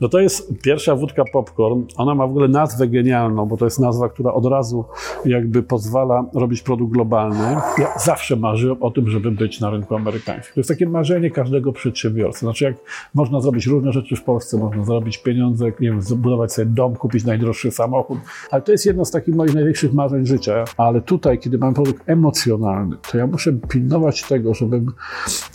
No to jest pierwsza wódka popcorn. Ona ma w ogóle nazwę genialną, bo to jest nazwa, która od razu jakby pozwala robić produkt globalny. Ja zawsze marzyłem o tym, żeby być na rynku amerykańskim. To jest takie marzenie każdego przedsiębiorcy. Znaczy, jak można zrobić różne rzeczy w Polsce, można zarobić pieniądze, nie wiem, zbudować sobie dom, kupić najdroższy samochód, ale to jest jedno z takich moich największych marzeń życia. Ale tutaj, kiedy mam produkt emocjonalny, to ja muszę pilnować tego, żebym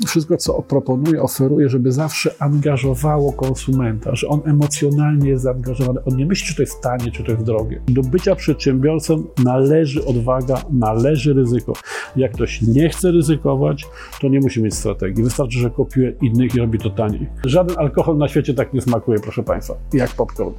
wszystko, co proponuję, oferuję, żeby zawsze angażowało konsumenta, że on emocjonalnie jest zaangażowany. On nie myśli, czy to jest tanie, czy to jest drogie. Do bycia przedsiębiorcą należy odwaga, należy ryzyko. Jak ktoś nie chce ryzykować, to nie musi mieć strategii. Wystarczy, że kopiuje innych i robi to taniej. Żaden alkohol na świecie tak nie smakuje, proszę Państwa, jak popcorn.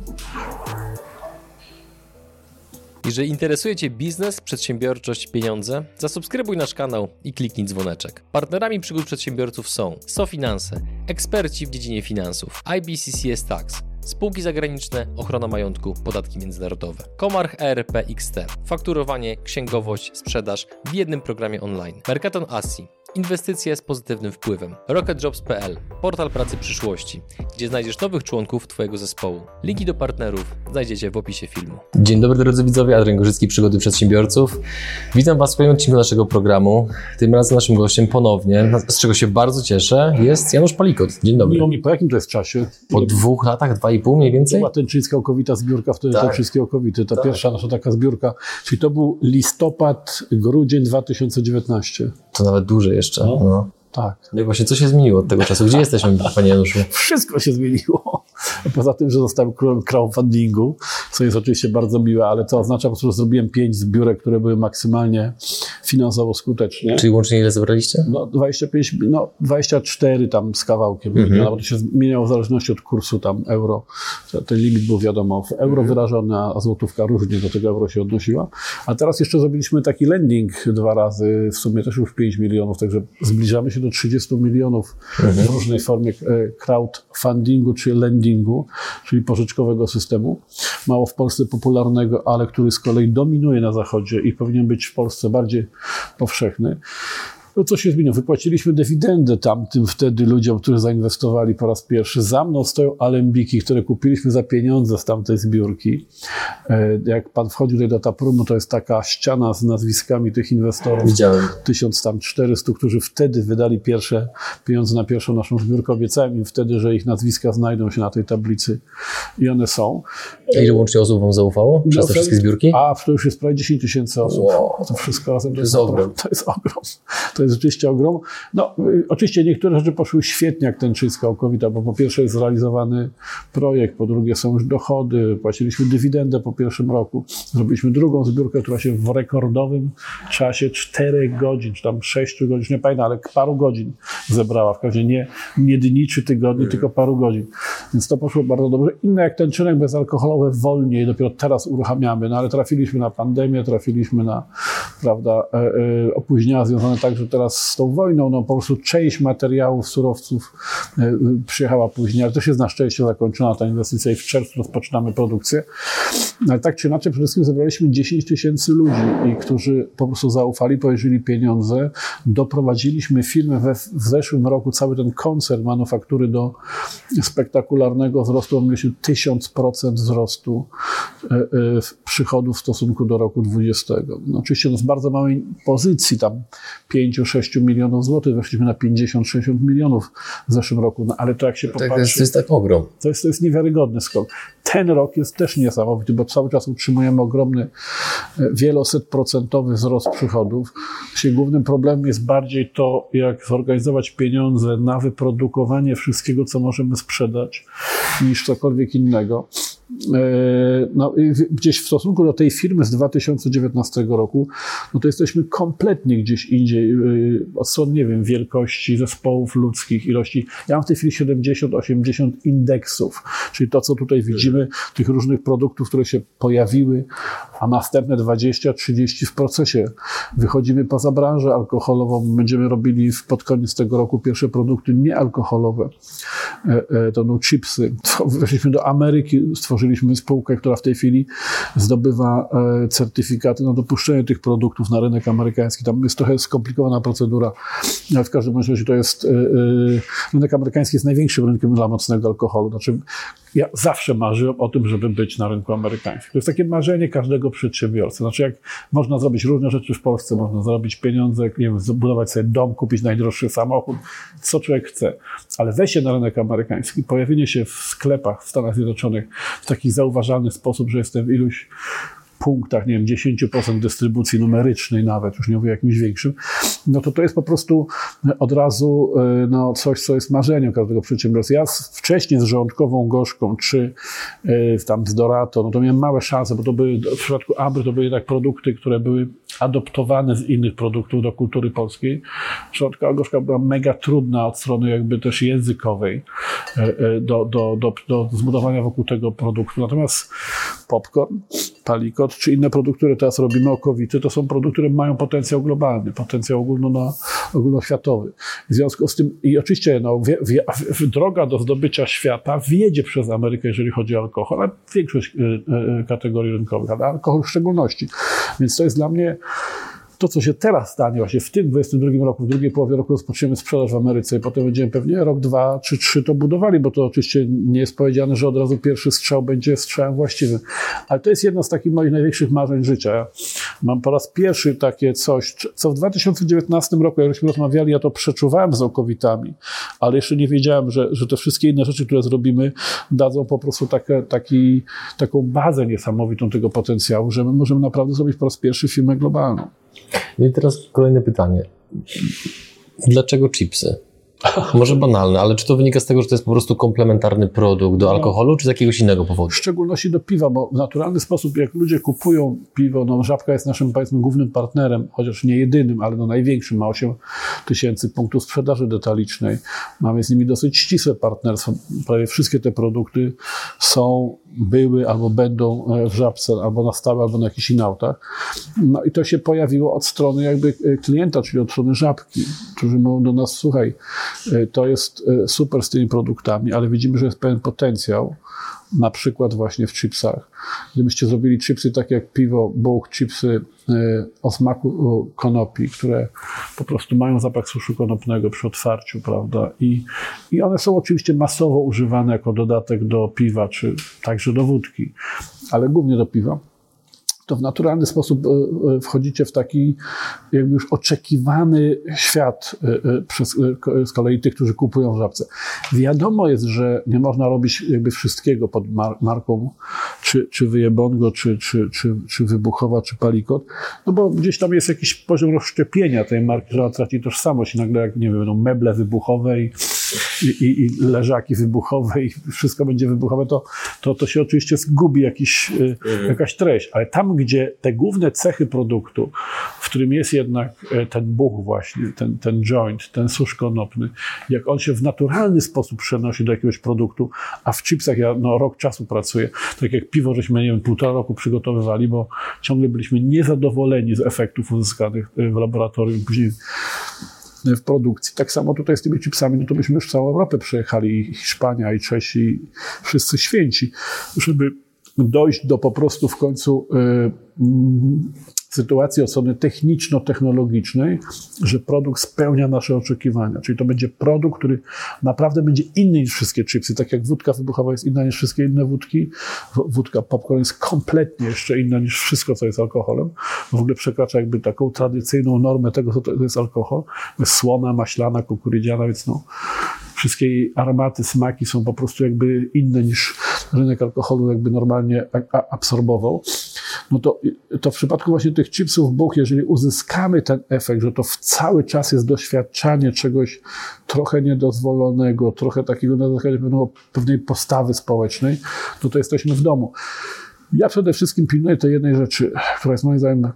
Jeżeli interesuje Cię biznes, przedsiębiorczość, pieniądze, zasubskrybuj nasz kanał i kliknij dzwoneczek. Partnerami przygód przedsiębiorców są SoFinanse, eksperci w dziedzinie finansów, IBCCS Tax, spółki zagraniczne, ochrona majątku, podatki międzynarodowe, Komarch ERP XT, fakturowanie, księgowość, sprzedaż w jednym programie online, Mercaton Asi, Inwestycje z pozytywnym wpływem. RocketJobs.pl, portal pracy przyszłości, gdzie znajdziesz nowych członków Twojego zespołu. Linki do partnerów znajdziecie w opisie filmu. Dzień dobry drodzy widzowie, Adrian Gorzycki, Przygody Przedsiębiorców. Witam Was w kolejnym odcinku naszego programu. Tym razem naszym gościem ponownie, z czego się bardzo cieszę, jest Janusz Palikot. Dzień dobry. Miło mi, po jakim to jest czasie? Po dwóch latach, dwa i pół mniej więcej? Była Tęczyńska okowita zbiórka, wtedy Tak. Tęczyńskiej okowity, ta Tak. pierwsza nasza taka zbiórka, czyli to był listopad, grudzień 2019. To nawet dłużej jeszcze. No. No. Tak. No i właśnie, co się zmieniło od tego czasu? Gdzie jesteśmy, Panie Januszu? Wszystko się zmieniło. Poza tym, że zostałem królem crowdfundingu, co jest oczywiście bardzo miłe, ale to oznacza po prostu, że zrobiłem pięć zbiórek, które były maksymalnie finansowo skuteczne. Czyli łącznie ile zebraliście? No 25, no 24 tam z kawałkiem, Mhm. no, bo to się zmieniało w zależności od kursu tam euro. Ten limit był wiadomo, w euro Mhm. wyrażony, a złotówka różnie do tego euro się odnosiła. A teraz jeszcze zrobiliśmy taki lending dwa razy, w sumie też już 5 milionów, także zbliżamy się do 30 milionów Mhm. w różnej formie e, crowdfundingu czy lendingu, czyli pożyczkowego systemu. Mało w Polsce popularnego, ale który z kolei dominuje na zachodzie i powinien być w Polsce bardziej powszechny. No co się zmieniło? Wypłaciliśmy dywidendę tamtym wtedy ludziom, którzy zainwestowali po raz pierwszy. Za mną stoją alembiki, które kupiliśmy za pieniądze z tamtej zbiórki. E, Jak pan wchodził tutaj do Taprumu, to jest taka ściana z nazwiskami tych inwestorów. Widziałem. 1400, którzy wtedy wydali pierwsze pieniądze na pierwszą naszą zbiórkę. Obiecałem im wtedy, że ich nazwiska znajdą się na tej tablicy i one są. A ile łącznie osób Wam zaufało przez te No, wszystkie zbiórki? A, to już jest prawie 10 tysięcy osób. Wow. To wszystko razem to jest naprawdę- ogrom. To jest ogrom. To jest rzeczywiście ogrom. No, y, oczywiście niektóre rzeczy poszły świetnie, jak Tęczyńska okowita, bo po pierwsze jest zrealizowany projekt, po drugie są już dochody, płaciliśmy dywidendę po pierwszym roku. Zrobiliśmy drugą zbiórkę, która się w rekordowym czasie 4 godzin, czy tam 6 godzin, nie pamiętam, ale paru godzin zebrała. W każdym razie nie, nie dni czy tygodni, tylko paru godzin. Więc to poszło bardzo dobrze. Inne jak tęczynek bezalkoholowe wolniej, dopiero teraz uruchamiamy, no ale trafiliśmy na pandemię, trafiliśmy na prawda, e, e, opóźnienia związane także teraz z tą wojną. No po prostu część materiałów, surowców e, e, przyjechała później, ale to się na szczęście zakończyła ta inwestycja i w czerwcu rozpoczynamy produkcję. Ale tak czy inaczej, przede wszystkim zebraliśmy 10 tysięcy ludzi, i którzy po prostu zaufali, powierzyli pieniądze. Doprowadziliśmy firmę we, w zeszłym roku, cały ten koncern manufaktury do spektakularnego wzrostu. Mieliśmy 1000% wzrostu e, przychodów w stosunku do roku 20. No, oczywiście no, z bardzo małej pozycji, tam 5-6 milionów złotych, weszliśmy na 50-60 milionów w zeszłym roku, no, ale to jak się Tak, to popatrzy... jest, to jest tak ogrom. To jest, to jest niewiarygodny skok. Ten rok jest też niesamowity, bo cały czas utrzymujemy ogromny, e, wielosetprocentowy wzrost przychodów. Właśnie głównym problemem jest bardziej to, jak zorganizować pieniądze na wyprodukowanie wszystkiego, co możemy sprzedać, niż cokolwiek innego. E, No, gdzieś w stosunku do tej firmy z 2019 roku, no to jesteśmy kompletnie gdzieś indziej, y, od strony, nie wiem, wielkości zespołów ludzkich, ilości. Ja mam w tej chwili 70-80 indeksów, czyli to, co tutaj widzimy, tych różnych produktów, które się pojawiły, a następne 20-30 w procesie. Wychodzimy poza branżę alkoholową, będziemy robili pod koniec tego roku pierwsze produkty niealkoholowe. E, e, To będą chipsy. Weszliśmy do Ameryki, stworzyliśmy spółkę, która w tej chwili zdobywa e, certyfikaty na dopuszczenie tych produktów na rynek amerykański. Tam jest trochę skomplikowana procedura, w każdym razie to jest, e, e, rynek amerykański jest największym rynkiem dla mocnego alkoholu. Znaczy Ja zawsze marzyłem o tym, żeby być na rynku amerykańskim. To jest takie marzenie każdego przedsiębiorcy. Znaczy, jak można zrobić różne rzeczy w Polsce, można zarobić pieniądze, nie wiem, zbudować sobie dom, kupić najdroższy samochód, co człowiek chce. Ale wejście na rynek amerykański, pojawienie się w sklepach w Stanach Zjednoczonych w taki zauważalny sposób, że jestem w iluś punktach, nie wiem, 10% dystrybucji numerycznej nawet, już nie mówię o jakimś większym, no to to jest po prostu od razu e, no, coś, co jest marzeniem każdego przedsiębiorcy. Ja wcześniej z żołądkową gorzką, czy e, tam z Dorato, no to miałem małe szanse, bo to były, w przypadku Abry to były jednak produkty, które były adoptowane z innych produktów do kultury polskiej. Żołądkowa gorzka była mega trudna od strony jakby też językowej e, do, do, do, do zbudowania wokół tego produktu. Natomiast popcorn, palikot, czy inne produkty, które teraz robimy, okowity, to są produkty, które mają potencjał globalny, potencjał ogólno ogólnoświatowy. W związku z tym, i oczywiście no, wie, wie, droga do zdobycia świata wiedzie przez Amerykę, jeżeli chodzi o alkohol, ale większość y, y, kategorii rynkowych, ale alkohol w szczególności. Więc to jest dla mnie to, co się teraz stanie, właśnie w tym 22 roku, w drugiej połowie roku rozpoczniemy sprzedaż w Ameryce i potem będziemy pewnie rok, dwa czy trzy to budowali, bo to oczywiście nie jest powiedziane, że od razu pierwszy strzał będzie strzałem właściwym. Ale to jest jedno z takich moich największych marzeń życia. Mam po raz pierwszy takie coś, co w 2019 roku, jak rozmawiali, ja to przeczuwałem z okowitami, ale jeszcze nie wiedziałem, że, że te wszystkie inne rzeczy, które zrobimy, dadzą po prostu takie, taki, taką bazę niesamowitą tego potencjału, że my możemy naprawdę zrobić po raz pierwszy firmę globalną. No i teraz kolejne pytanie. Dlaczego chipsy? Może banalne, ale czy to wynika z tego, że to jest po prostu komplementarny produkt do no. alkoholu, czy z jakiegoś innego powodu? W szczególności do piwa, bo w naturalny sposób, jak ludzie kupują piwo, no Żabka jest naszym, powiedzmy, głównym partnerem, chociaż nie jedynym, ale no największym, ma 8 tysięcy punktów sprzedaży detalicznej. Mamy z nimi dosyć ścisłe partnerstwo. Prawie wszystkie te produkty są były albo będą e, w Żabce, albo na stałe, albo na jakichś inautach. No i to się pojawiło od strony jakby e, klienta, czyli od strony Żabki, którzy mówią do nas, słuchaj, e, to jest super z tymi produktami, ale widzimy, że jest pewien potencjał, na przykład właśnie w chipsach. Gdybyście zrobili chipsy tak jak piwo, buch, chipsy e, o smaku konopi, które po prostu mają zapach suszu konopnego przy otwarciu, prawda? I, I one są oczywiście masowo używane jako dodatek do piwa, czy także do wódki, ale głównie do piwa to w naturalny sposób e, e, wchodzicie w taki jakby już oczekiwany świat e, przez z kolei tych, którzy kupują w żabce. Wiadomo jest, że nie można robić jakby wszystkiego pod marką czy, czy wyjebongo, czy, czy, czy, czy wybuchowa, czy palikot, no bo gdzieś tam jest jakiś poziom rozszczepienia tej marki, która traci tożsamość i nagle jak, nie wiem, będą meble wybuchowe i i, i, i leżaki wybuchowe i wszystko będzie wybuchowe, to, to, to się oczywiście zgubi jakiś, y, mhm. jakaś treść. Ale tam, gdzie te główne cechy produktu, w którym jest jednak e, ten buch właśnie, ten, ten joint, ten susz konopny, jak on się w naturalny sposób przenosi do jakiegoś produktu, a w chipsach ja no, rok czasu pracuję, tak jak piwo, żeśmy, nie wiem, półtora roku przygotowywali, bo ciągle byliśmy niezadowoleni z efektów uzyskanych e, w laboratorium. Później w produkcji. Tak samo tutaj z tymi chipsami, no to byśmy już całą Europę przejechali, i Hiszpania, i Czesi, wszyscy święci, żeby dojść do po prostu w końcu y, sytuacji od strony techniczno-technologicznej, że produkt spełnia nasze oczekiwania. Czyli to będzie produkt, który naprawdę będzie inny niż wszystkie chipsy. Tak jak wódka wybuchowa jest inna niż wszystkie inne wódki, wódka popcorn jest kompletnie jeszcze inna niż wszystko, co jest alkoholem. W ogóle przekracza jakby taką tradycyjną normę tego, co to jest alkohol. Jest słona, maślana, kukurydziana, więc no, wszystkie aromaty, smaki są po prostu jakby inne niż rynek alkoholu jakby normalnie absorbował no to, to w przypadku właśnie tych chipsów Bóg, jeżeli uzyskamy ten efekt, że to w cały czas jest doświadczanie czegoś trochę niedozwolonego, trochę takiego na zasadzie pewnej postawy społecznej, no to jesteśmy w domu. Ja przede wszystkim pilnuję tej jednej rzeczy, która jest moim zdaniem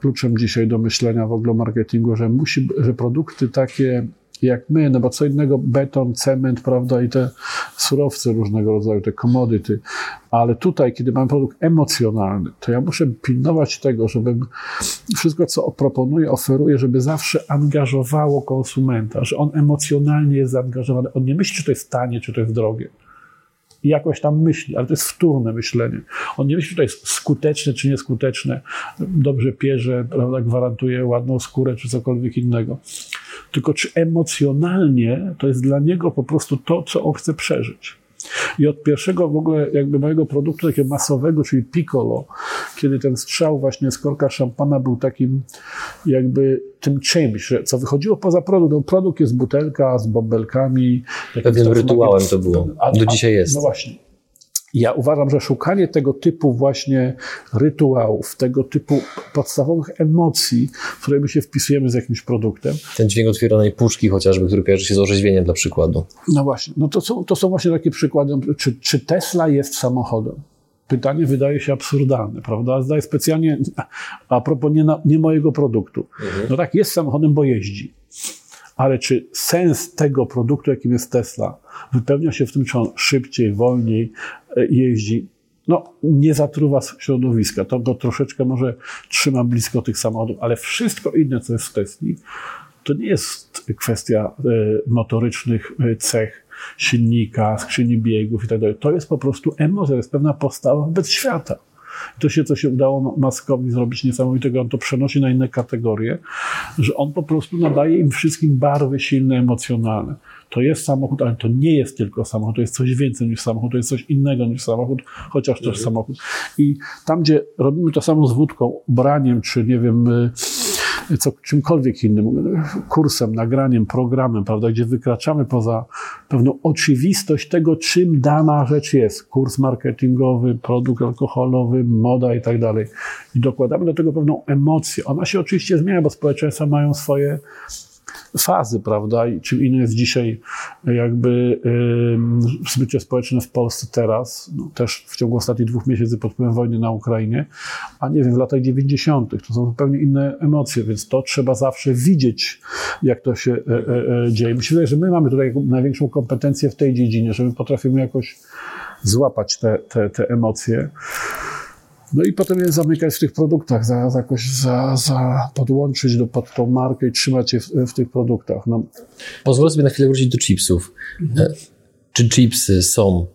kluczem, dzisiaj do myślenia w ogóle marketingu, że musi, że produkty takie jak my, no bo co innego beton, cement, prawda, i te surowce różnego rodzaju, te commodity. Ale tutaj, kiedy mam produkt emocjonalny, to ja muszę pilnować tego, żebym wszystko, co proponuję, oferuję, żeby zawsze angażowało konsumenta, że on emocjonalnie jest zaangażowany. On nie myśli, czy to jest tanie, czy to jest drogie i jakoś tam myśli, ale to jest wtórne myślenie. On nie myśli, czy to jest skuteczne, czy nieskuteczne, dobrze pierze, prawda, gwarantuje ładną skórę, czy cokolwiek innego tylko czy emocjonalnie to jest dla niego po prostu to, co on chce przeżyć. I od pierwszego w ogóle jakby mojego produktu takiego masowego, czyli Piccolo, kiedy ten strzał właśnie z korka szampana był takim jakby tym czymś, że co wychodziło poza produkt. No, produkt jest butelka z bąbelkami. Pewnym rytuałem to było. Do dzisiaj jest. No właśnie. Ja uważam, że szukanie tego typu właśnie rytuałów, tego typu podstawowych emocji, w które my się wpisujemy z jakimś produktem. Ten dźwięk otwieranej puszki chociażby, który kojarzy się z orzeźwieniem dla przykładu. No właśnie, no to są, to są właśnie takie przykłady. Czy, czy Tesla jest samochodem? Pytanie wydaje się absurdalne, prawda? Zdaję specjalnie a propos nie, na, nie mojego produktu. Mhm. No tak, jest samochodem, bo jeździ. Ale czy sens tego produktu, jakim jest Tesla, wypełnia się w tym, czy on szybciej, wolniej e, jeździ? No, nie zatruwa środowiska. To go troszeczkę może trzyma blisko tych samochodów, ale wszystko inne, co jest w Tesli, to nie jest kwestia e, motorycznych e, cech silnika, skrzyni biegów i tak dalej. To jest po prostu emocja, to jest pewna postawa wobec świata. To się, co się udało Maskowi zrobić niesamowitego, on to przenosi na inne kategorie, że on po prostu nadaje im wszystkim barwy silne, emocjonalne. To jest samochód, ale to nie jest tylko samochód, to jest coś więcej niż samochód, to jest coś innego niż samochód, chociaż też mhm. samochód. I tam, gdzie robimy to samo z wódką, ubraniem, czy nie wiem, y, co, czymkolwiek innym, kursem, nagraniem, programem, prawda, gdzie wykraczamy poza pewną oczywistość tego, czym dana rzecz jest. Kurs marketingowy, produkt alkoholowy, moda i tak dalej. I dokładamy do tego pewną emocję. Ona się oczywiście zmienia, bo społeczeństwa mają swoje fazy, prawda? I czym innym jest dzisiaj jakby yy, zbycie społeczne w Polsce teraz, no, też w ciągu ostatnich dwóch miesięcy pod wpływem wojny na Ukrainie, a nie wiem, w latach 90. To są zupełnie inne emocje, więc to trzeba zawsze widzieć, jak to się e, e, e dzieje. Myślę, że my mamy tutaj największą kompetencję w tej dziedzinie, że my potrafimy jakoś złapać te, te, te emocje. No i potem je zamykać w tych produktach, za, za jakoś za, za podłączyć do, pod tą markę i trzymać je w, w tych produktach. No. Pozwolę sobie na chwilę wrócić do chipsów. Mhm. Czy chipsy są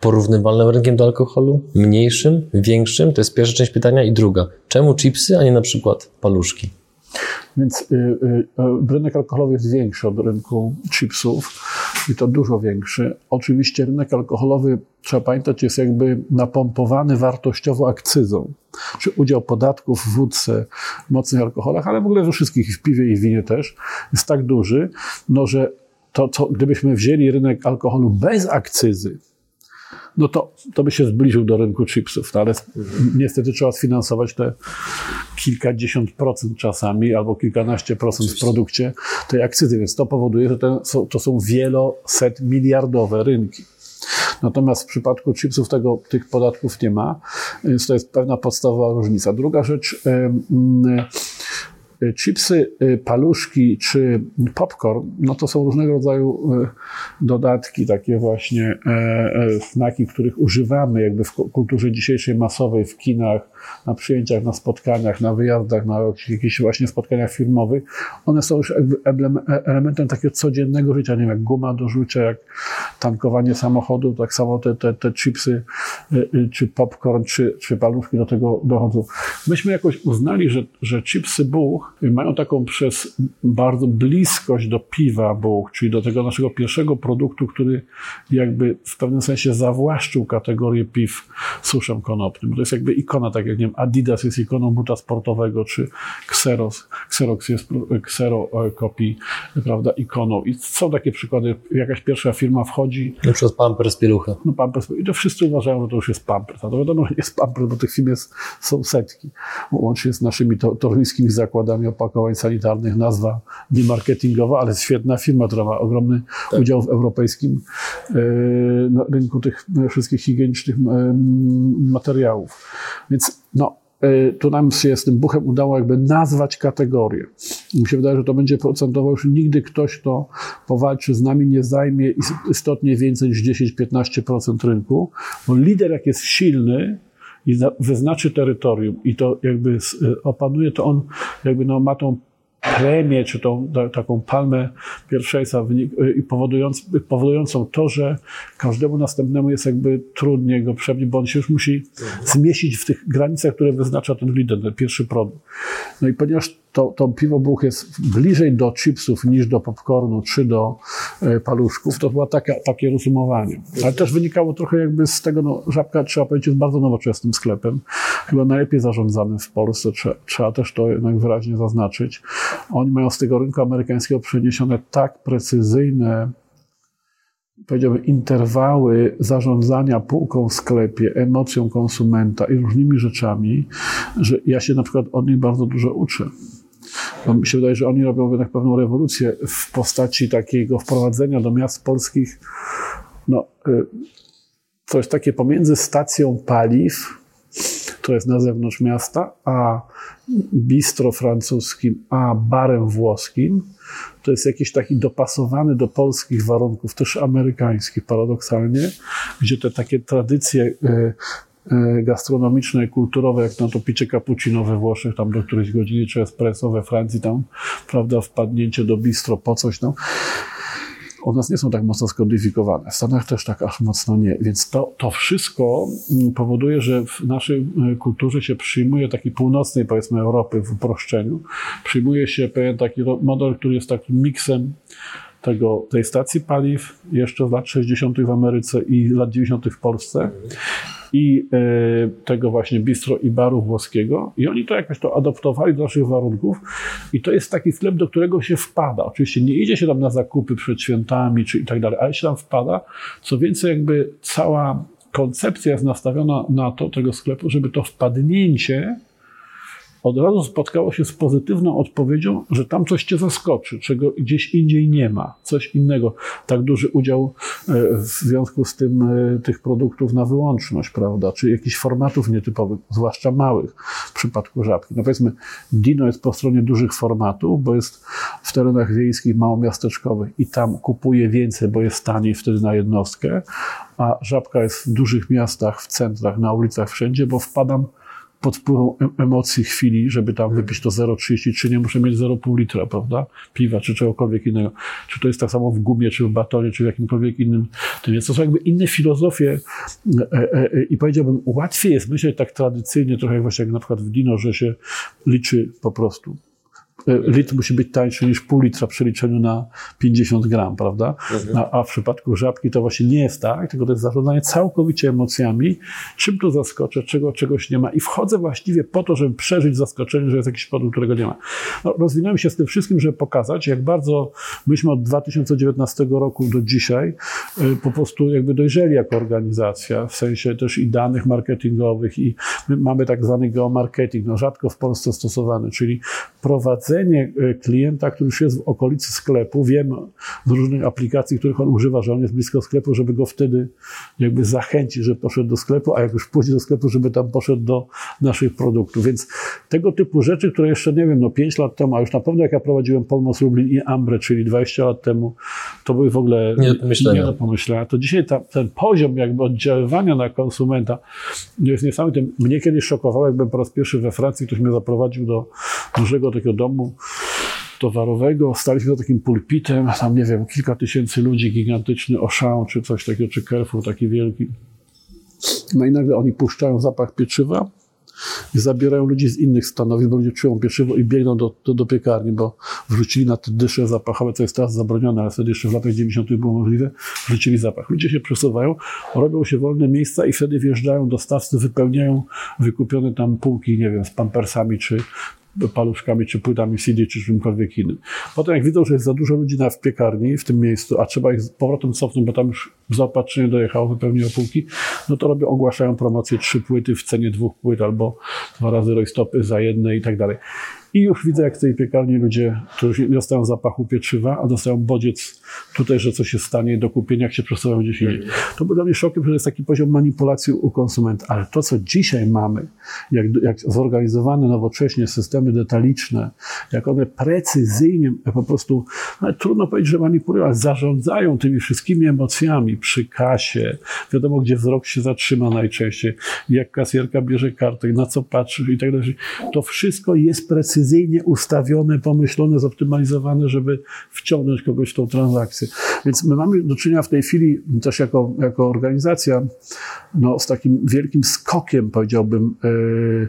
porównywalnym rynkiem do alkoholu? Mniejszym? Większym? To jest pierwsza część pytania. I druga, czemu chipsy, a nie na przykład paluszki? Więc y, y, rynek alkoholowy jest większy od rynku chipsów i to dużo większy. Oczywiście rynek alkoholowy, trzeba pamiętać, jest jakby napompowany wartościowo akcyzą. Czy udział podatków w wódce, mocnych alkoholach, ale w ogóle we wszystkich, w piwie i winie też, jest tak duży, no że to, to, gdybyśmy wzięli rynek alkoholu bez akcyzy, no to, to by się zbliżył do rynku chipsów. No ale niestety trzeba sfinansować te kilkadziesiąt procent czasami, albo kilkanaście procent w produkcie tej akcyzy, więc to powoduje, że to są wieloset miliardowe rynki. Natomiast w przypadku chipsów tego, tych podatków nie ma, więc to jest pewna podstawowa różnica. Druga rzecz, Y, chipsy, y, paluszki czy popcorn, no to są różnego rodzaju y, dodatki, takie właśnie e, e, znaki, których używamy jakby w kulturze dzisiejszej masowej, w kinach, na przyjęciach, na spotkaniach, na wyjazdach, na jakichś właśnie spotkaniach firmowych, one są już e, elementem takiego codziennego życia, nie wiem, jak guma do rzucia, jak tankowanie samochodu, tak samo te, te, te chipsy, czy popcorn, czy, czy paluszki do tego dochodzą. Myśmy jakoś uznali, że, że chipsy Buch mają taką przez bardzo bliskość do piwa Buch, czyli do tego naszego pierwszego produktu, który jakby w pewnym sensie zawłaszczył kategorię piw suszem konopnym. To jest jakby ikona, tak jak nie wiem, Adidas jest ikoną buta sportowego, czy Xerox, Xerox jest Xero kopii, prawda, ikoną. I są takie przykłady, jakaś pierwsza firma wchodzi. Na przykład Pampers Pielucha. No Pampers, i to wszyscy uważają, że to już jest Pampers. A to wiadomo, nie jest Pampers, bo tych firm jest, są setki. Łącznie z naszymi to, zakładami opakowań sanitarnych, nazwa nie marketingowa, ale świetna firma, która ma ogromny tak. udział w europejskim e, no, rynku tych wszystkich higienicznych e, materiałów. Więc no, e, tu nam się z tym buchem udało jakby nazwać kategorię. Mi się wydaje, że to będzie procentowo już nigdy ktoś, kto powalczy z nami, nie zajmie istotnie więcej niż 10-15% rynku, bo lider jak jest silny, i wyznaczy terytorium i to jakby opanuje, to on jakby no, ma tą premię, czy tą taką palmę pierwszeństwa i powodując, powodującą to, że każdemu następnemu jest jakby trudniej go przebić, bo on się już musi zmieścić w tych granicach, które wyznacza ten lider, ten pierwszy produkt. No i ponieważ to, to piwo buch jest bliżej do chipsów niż do popcornu czy do e, paluszków, to było takie, takie rozumowanie. Ale też wynikało trochę jakby z tego, no, Żabka, trzeba powiedzieć, jest bardzo nowoczesnym sklepem. Chyba najlepiej zarządzanym w Polsce, trzeba, trzeba też to jednak wyraźnie zaznaczyć. Oni mają z tego rynku amerykańskiego przeniesione tak precyzyjne powiedziałbym, interwały zarządzania półką w sklepie, emocją konsumenta i różnymi rzeczami, że ja się na przykład od nich bardzo dużo uczę. Bo mi się wydaje, że oni robią jednak pewną rewolucję w postaci takiego wprowadzenia do miast polskich, no, y, coś takie pomiędzy stacją paliw, to jest na zewnątrz miasta, a bistro francuskim, a barem włoskim, to jest jakiś taki dopasowany do polskich warunków, też amerykańskich paradoksalnie, gdzie te takie tradycje y, y, gastronomiczne, kulturowe, jak na to picie cappuccino we Włoszech, tam do którejś godziny, czy espresso we Francji, tam, prawda, wpadnięcie do bistro po coś tam, u nas nie są tak mocno skodyfikowane. W Stanach też tak aż mocno nie. Więc to, to wszystko mm, powoduje, że w naszej y, kulturze się przyjmuje taki północnej, powiedzmy, Europy w uproszczeniu. Przyjmuje się pewien taki model, który jest takim miksem tego, tej stacji paliw jeszcze z lat 60. w Ameryce i lat 90. w Polsce i e, tego właśnie bistro i baru włoskiego i oni to jakoś to adoptowali do naszych warunków i to jest taki sklep, do którego się wpada. Oczywiście nie idzie się tam na zakupy przed świętami czy i tak dalej, ale się tam wpada. Co więcej, jakby cała koncepcja jest nastawiona na to, tego sklepu, żeby to wpadnięcie od razu spotkało się z pozytywną odpowiedzią, że tam coś cię zaskoczy, czego gdzieś indziej nie ma, coś innego. Tak duży udział e, w związku z tym e, tych produktów na wyłączność, prawda, czy jakichś formatów nietypowych, zwłaszcza małych w przypadku żabki. No powiedzmy, Dino jest po stronie dużych formatów, bo jest w terenach wiejskich, małomiasteczkowych i tam kupuje więcej, bo jest taniej wtedy na jednostkę, a żabka jest w dużych miastach, w centrach, na ulicach, wszędzie, bo wpadam pod wpływem emocji chwili, żeby tam wypić to 0,33, nie muszę mieć 0,5 litra, prawda? Piwa czy czegokolwiek innego. Czy to jest tak samo w gumie, czy w batonie, czy w jakimkolwiek innym tym. Więc to są jakby inne filozofie e, e, e, i powiedziałbym, łatwiej jest myśleć tak tradycyjnie, trochę jak właśnie jak na przykład w Dino, że się liczy po prostu litr musi być tańszy niż pół litra w przeliczeniu na 50 gram, prawda? Mhm. A, a, w przypadku żabki to właśnie nie jest tak, tylko to jest zarządzanie całkowicie emocjami, czym tu zaskoczę, czego czegoś nie ma i wchodzę właściwie po to, żeby przeżyć zaskoczenie, że jest jakiś produkt, którego nie ma. No, rozwinąłem się z tym wszystkim, żeby pokazać, jak bardzo myśmy od 2019 roku do dzisiaj y, po prostu jakby dojrzeli jako organizacja, w sensie też i danych marketingowych i mamy tak zwany geomarketing, no rzadko w Polsce stosowany, czyli prowadzenie widzenie e, klienta, który już jest w okolicy sklepu, wiem z różnych aplikacji, których on używa, że on jest blisko sklepu, żeby go wtedy jakby zachęcić, żeby poszedł do sklepu, a jak już pójdzie do sklepu, żeby tam poszedł do naszych produktów. Więc tego typu rzeczy, które jeszcze nie wiem, no 5 lat temu, a już na pewno jak ja prowadziłem Polmos Lublin i Ambre, czyli 20 lat temu, to były w ogóle nie do pomyślenia. Nie do pomyślenia. To dzisiaj ta, ten poziom jakby oddziaływania na konsumenta jest niesamowity. Mnie kiedyś szokowało, jakbym po raz pierwszy we Francji, ktoś mnie zaprowadził do dużego takiego domu, towarowego. Staliśmy za takim pulpitem, tam nie wiem, kilka tysięcy ludzi, gigantyczny Auchan czy coś takiego, czy Carrefour taki wielki. No i nagle oni puszczają zapach pieczywa i zabierają ludzi z innych stanowisk, bo ludzie czują pieczywo i biegną do, do, do piekarni, bo wrzucili na te dysze zapachowe, co jest teraz zabronione, ale wtedy jeszcze w latach 90. było możliwe, wrzucili zapach. Ludzie się przesuwają, robią się wolne miejsca i wtedy wjeżdżają dostawcy, wypełniają wykupione tam półki, nie wiem, z pampersami czy paluszkami, czy płytami CD, czy czymkolwiek innym. Potem jak widzą, że jest za dużo ludzi na w piekarni w tym miejscu, a trzeba ich z powrotem cofnąć, bo tam już zaopatrzenie dojechało, wypełniło półki, no to robią, ogłaszają promocję trzy płyty w cenie dwóch płyt albo dwa razy rojstopy za jedne i tak dalej. I już widzę, jak w tej piekarni ludzie, którzy dostają zapachu pieczywa, a dostają bodziec tutaj, że coś się stanie do kupienia, jak się przesuwają gdzieś indziej. To był dla mnie szokiem, że jest taki poziom manipulacji u konsumenta. Ale to, co dzisiaj mamy, jak, jak zorganizowane nowocześnie systemy detaliczne, jak one precyzyjnie po prostu, no, trudno powiedzieć, że manipulują, ale zarządzają tymi wszystkimi emocjami przy kasie. Wiadomo, gdzie wzrok się zatrzyma najczęściej, jak kasjerka bierze kartę, na co patrzy i tak dalej. To wszystko jest precyzyjne precyzyjnie ustawione, pomyślone, zoptymalizowane, żeby wciągnąć kogoś w tą transakcję. Więc my mamy do czynienia w tej chwili też jako, jako organizacja no, z takim wielkim skokiem, powiedziałbym, yy,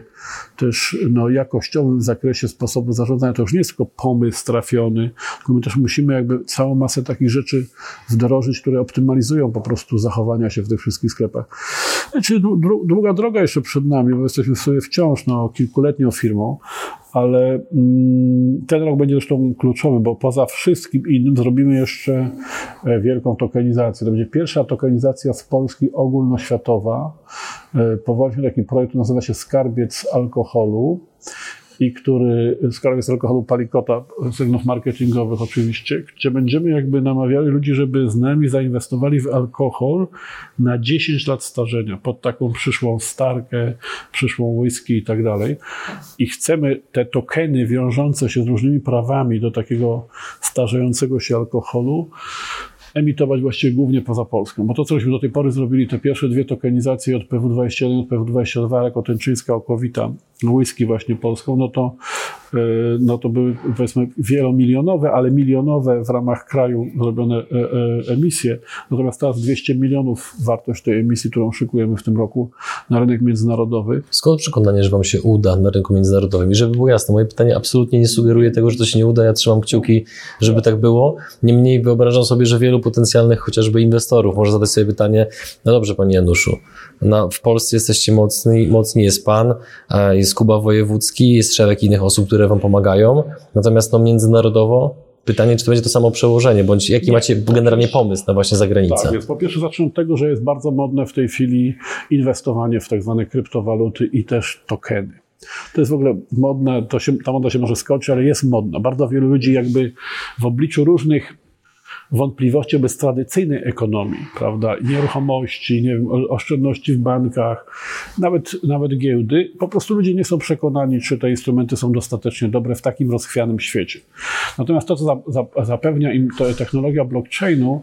też no, jakościowym w zakresie sposobu zarządzania. To już nie jest tylko pomysł trafiony, tylko my też musimy jakby całą masę takich rzeczy wdrożyć, które optymalizują po prostu zachowania się w tych wszystkich sklepach. Znaczy, długa droga jeszcze przed nami, bo jesteśmy sobie wciąż no, kilkuletnią firmą, ale mm, ten rok będzie zresztą kluczowy, bo poza wszystkim innym zrobimy jeszcze e, wielką tokenizację. To będzie pierwsza tokenizacja z Polski ogólnoświatowa. E, Powoli taki projekt nazywa się Skarbiec Alkoholu i który z alkoholu Palikota, sygnów marketingowych oczywiście, gdzie będziemy jakby namawiali ludzi, żeby z nami zainwestowali w alkohol na 10 lat starzenia, pod taką przyszłą starkę, przyszłą whisky i tak dalej. I chcemy te tokeny wiążące się z różnymi prawami do takiego starzejącego się alkoholu emitować właściwie głównie poza Polską. Bo to, cośmy do tej pory zrobili, te pierwsze dwie tokenizacje od PW21 od PW22 jako Tęczyńska, Okowita, whisky właśnie polską, no to E, no to były powiedzmy wielomilionowe, ale milionowe w ramach kraju zrobione e, e, emisje. Natomiast teraz 200 milionów wartość tej emisji, którą szykujemy w tym roku na rynek międzynarodowy. Skąd przekonanie, że Wam się uda na rynku międzynarodowym? I żeby było jasne, moje pytanie absolutnie nie sugeruje tego, że to się nie uda. Ja trzymam kciuki, żeby tak było. Niemniej wyobrażam sobie, że wielu potencjalnych chociażby inwestorów może zadać sobie pytanie, no dobrze, Panie Januszu, no, w Polsce jesteście mocni, mocni jest Pan, jest Kuba Wojewódzki, jest szereg innych osób, które Wam pomagają. Natomiast no, międzynarodowo pytanie, czy to będzie to samo przełożenie, bądź jaki macie generalnie pomysł na właśnie zagranicę? Tak, więc po pierwsze zacznę od tego, że jest bardzo modne w tej chwili inwestowanie w tak zwane kryptowaluty i też tokeny. To jest w ogóle modne, to się, ta moda się może skończyć, ale jest modna. Bardzo wielu ludzi jakby w obliczu różnych wątpliwości wobec tradycyjnej ekonomii, prawda, nieruchomości, nie wiem, oszczędności w bankach, nawet, nawet giełdy, po prostu ludzie nie są przekonani, czy te instrumenty są dostatecznie dobre w takim rozchwianym świecie. Natomiast to, co zapewnia im technologia blockchainu,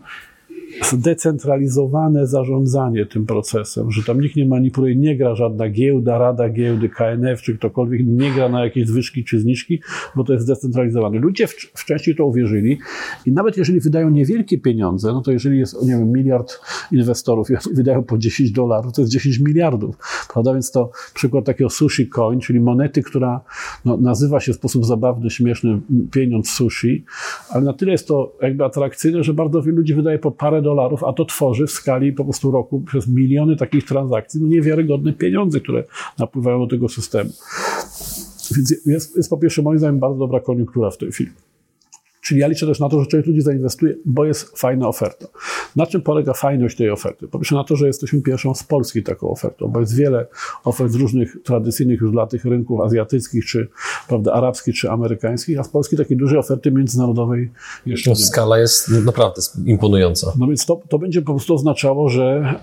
zdecentralizowane zarządzanie tym procesem, że tam nikt nie manipuluje, nie gra żadna giełda, rada giełdy, KNF czy ktokolwiek, nie gra na jakieś zwyżki czy zniżki, bo to jest zdecentralizowane. Ludzie wcześniej to uwierzyli i nawet jeżeli wydają niewielkie pieniądze, no to jeżeli jest, nie wiem, miliard inwestorów i wydają po 10 dolarów, to jest 10 miliardów, prawda? Więc to przykład takiego sushi coin, czyli monety, która no, nazywa się w sposób zabawny, śmieszny pieniądz sushi, ale na tyle jest to jakby atrakcyjne, że bardzo wielu ludzi wydaje po parę dolarów, a to tworzy w skali po prostu roku przez miliony takich transakcji no niewiarygodne pieniądze, które napływają do tego systemu. Więc jest, jest po pierwsze moim zdaniem bardzo dobra koniunktura w tej chwili. Czyli ja liczę też na to, że część ludzi zainwestuje, bo jest fajna oferta. Na czym polega fajność tej oferty? Po pierwsze na to, że jesteśmy pierwszą z Polski taką ofertą, bo jest wiele ofert z różnych tradycyjnych już dla tych rynków azjatyckich, czy prawda, arabskich, czy amerykańskich, a z Polski takiej dużej oferty międzynarodowej jeszcze no, nie Skala jest naprawdę imponująca. No więc to, to będzie po prostu oznaczało, że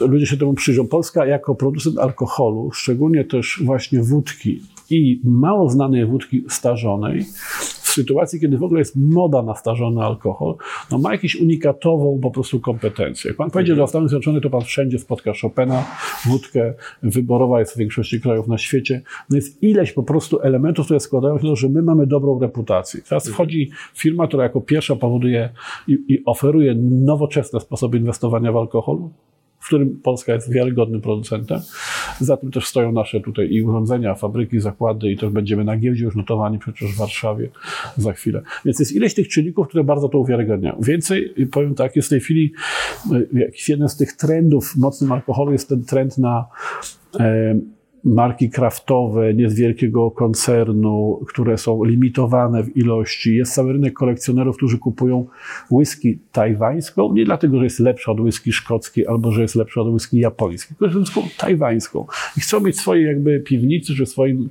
e, ludzie się temu przyjrzą. Polska jako producent alkoholu, szczególnie też właśnie wódki i mało znanej wódki starzonej, w sytuacji, kiedy w ogóle jest moda na starzony alkohol, no ma jakąś unikatową po prostu kompetencję. Jak pan pojedzie do Stanów Zjednoczonych, to pan wszędzie spotka Chopina, wódkę, wyborowa jest w większości krajów na świecie. No jest ileś po prostu elementów, które składają się do tego, że my mamy dobrą reputację. Teraz wchodzi firma, która jako pierwsza powoduje i, i oferuje nowoczesne sposoby inwestowania w alkohol, w którym Polska jest wiarygodnym producentem. Za tym też stoją nasze tutaj i urządzenia, fabryki, zakłady i też będziemy na giełdzie już notowani przecież w Warszawie za chwilę. Więc jest ileś tych czynników, które bardzo to uwiarygadniają. Więcej, powiem tak, jest w tej chwili e, jakiś jeden z tych trendów w mocnym alkoholu jest ten trend na e, marki kraftowe, nie z wielkiego koncernu, które są limitowane w ilości. Jest cały rynek kolekcjonerów, którzy kupują whisky tajwańską, nie dlatego, że jest lepsza od whisky szkockiej albo że jest lepsza od whisky japońskiej, tylko że whisky tajwańską. I chcą mieć swoje jakby piwnicy, czy swoim,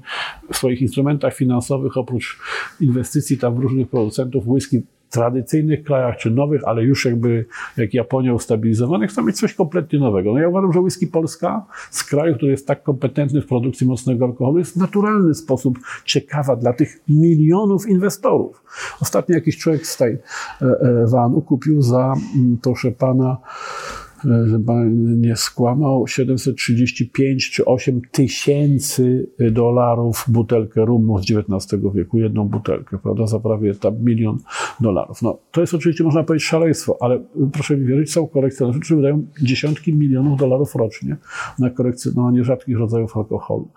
w swoich instrumentach finansowych, oprócz inwestycji tam w różnych producentów whisky tradycyjnych krajach, czy nowych, ale już jakby jak Japonia ustabilizowanych, chcą mieć coś kompletnie nowego. No ja uważam, że whisky Polska z kraju, który jest tak kompetentny w produkcji mocnego alkoholu, jest w naturalny sposób ciekawa dla tych milionów inwestorów. Ostatnio jakiś człowiek z tej e, e, Wanu kupił za, mm, proszę pana, e, żeby nie skłamał, 735 czy 8 tysięcy dolarów butelkę rumu z XIX wieku, jedną butelkę, prawda, za prawie tam milion dolarów. No, to jest oczywiście, można powiedzieć, szaleństwo, ale proszę mi wierzyć, są kolekcjonerzy, wydają dziesiątki milionów dolarów rocznie na kolekcjonowanie rzadkich rodzajów alkoholu.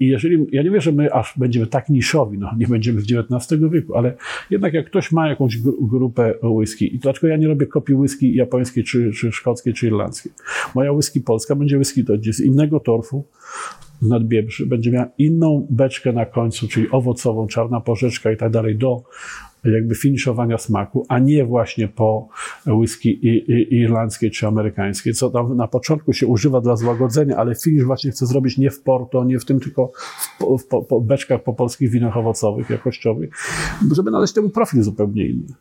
I jeżeli, ja nie wiem, że my aż będziemy tak niszowi, no nie będziemy w XIX wieku, ale jednak jak ktoś ma jakąś grupę whisky, i dlaczego ja nie robię kopii whisky japońskiej, czy, czy szkockiej, czy irlandzkiej? Moja whisky polska będzie whisky to z innego torfu, nadbiebrzy, będzie miała inną beczkę na końcu, czyli owocową, czarna porzeczka i tak dalej, do jakby finiszowania smaku, a nie właśnie po whisky irlandzkiej czy amerykańskiej, co tam na początku się używa dla złagodzenia, ale finish właśnie chce zrobić nie w Porto, nie w tym, tylko w, w, po, po beczkach po polskich winach owocowych, jakościowych, żeby nadać temu profil zupełnie inny.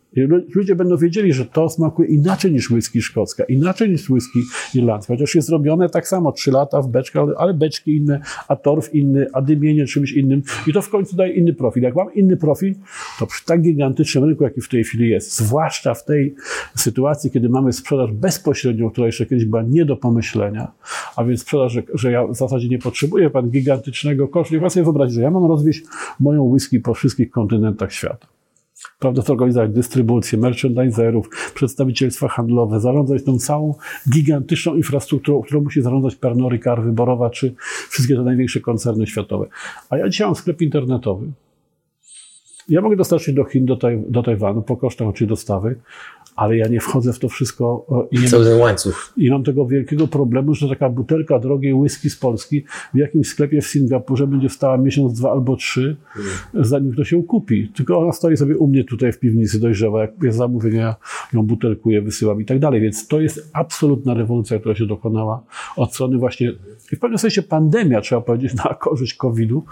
Ludzie będą wiedzieli, że to smakuje inaczej niż whisky szkocka, inaczej niż whisky irlandzka, chociaż jest zrobione tak samo, trzy lata w beczkach, ale beczki inne, a torf inny, a dymienie czymś innym i to w końcu daje inny profil. Jak mam inny profil, to przy tak gigantycznym gigantycznym rynku, jaki w tej chwili jest, zwłaszcza w tej sytuacji, kiedy mamy sprzedaż bezpośrednią, która jeszcze kiedyś była nie do pomyślenia, a więc sprzedaż, że, że ja w zasadzie nie potrzebuję pan gigantycznego kosztu. Niech pan sobie wyobrazi, że ja mam rozwieźć moją whisky po wszystkich kontynentach świata prawda, zorganizować dystrybucję, merchandiserów, przedstawicielstwa handlowe, zarządzać tą całą gigantyczną infrastrukturą, którą musi zarządzać Pernod Ricard, Wyborowa, czy wszystkie te największe koncerny światowe. A ja dzisiaj mam sklep internetowy, ja mogę dostarczyć do Chin, do, taj, do Tajwanu po kosztach oczywiście dostawy, ale ja nie wchodzę w to wszystko. I nie Cały ten łańcuch. I mam tego wielkiego problemu, że taka butelka drogiej whisky z Polski w jakimś sklepie w Singapurze będzie stała miesiąc, dwa albo trzy, hmm. zanim ktoś ją kupi. Tylko ona stoi sobie u mnie tutaj w piwnicy dojrzewa. Jak jest zamówienie, ja ją butelkuję, wysyłam i tak dalej. Więc to jest absolutna rewolucja, która się dokonała od strony właśnie, w pewnym sensie pandemia, trzeba powiedzieć, na korzyść COVID-u.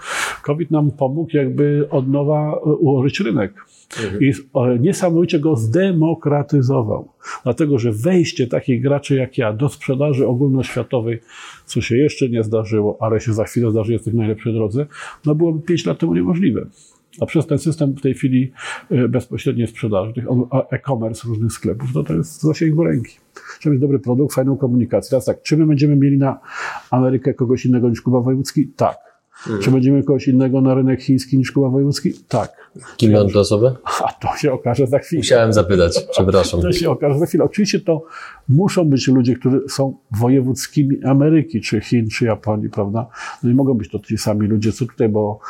COVID nam pomógł jakby od nowa ułożyć rynek. Mhm. I niesamowicie go zdemokratyzował. Dlatego, że wejście takich graczy jak ja do sprzedaży ogólnoświatowej, co się jeszcze nie zdarzyło, ale się za chwilę zdarzy, jest w najlepszej drodze, no byłoby 5 lat temu niemożliwe. A przez ten system w tej chwili e, bezpośredniej sprzedaży, tych e-commerce różnych sklepów, no to jest w zasięgu ręki. Trzeba mieć dobry produkt, fajną komunikację. Teraz tak, czy my będziemy mieli na Amerykę kogoś innego niż Kuba Wojewódzki? Tak. Mhm. Czy będziemy kogoś innego na rynek chiński niż Kuba Wojewódzki? Tak. Kim będą te osoby? A to się okaże za chwilę. Musiałem zapytać, przepraszam. To się okaże za chwilę. Oczywiście to muszą być ludzie, którzy są wojewódzkimi Ameryki, czy Chin, czy Japonii, prawda? No nie mogą być to ci sami ludzie, co tutaj, bo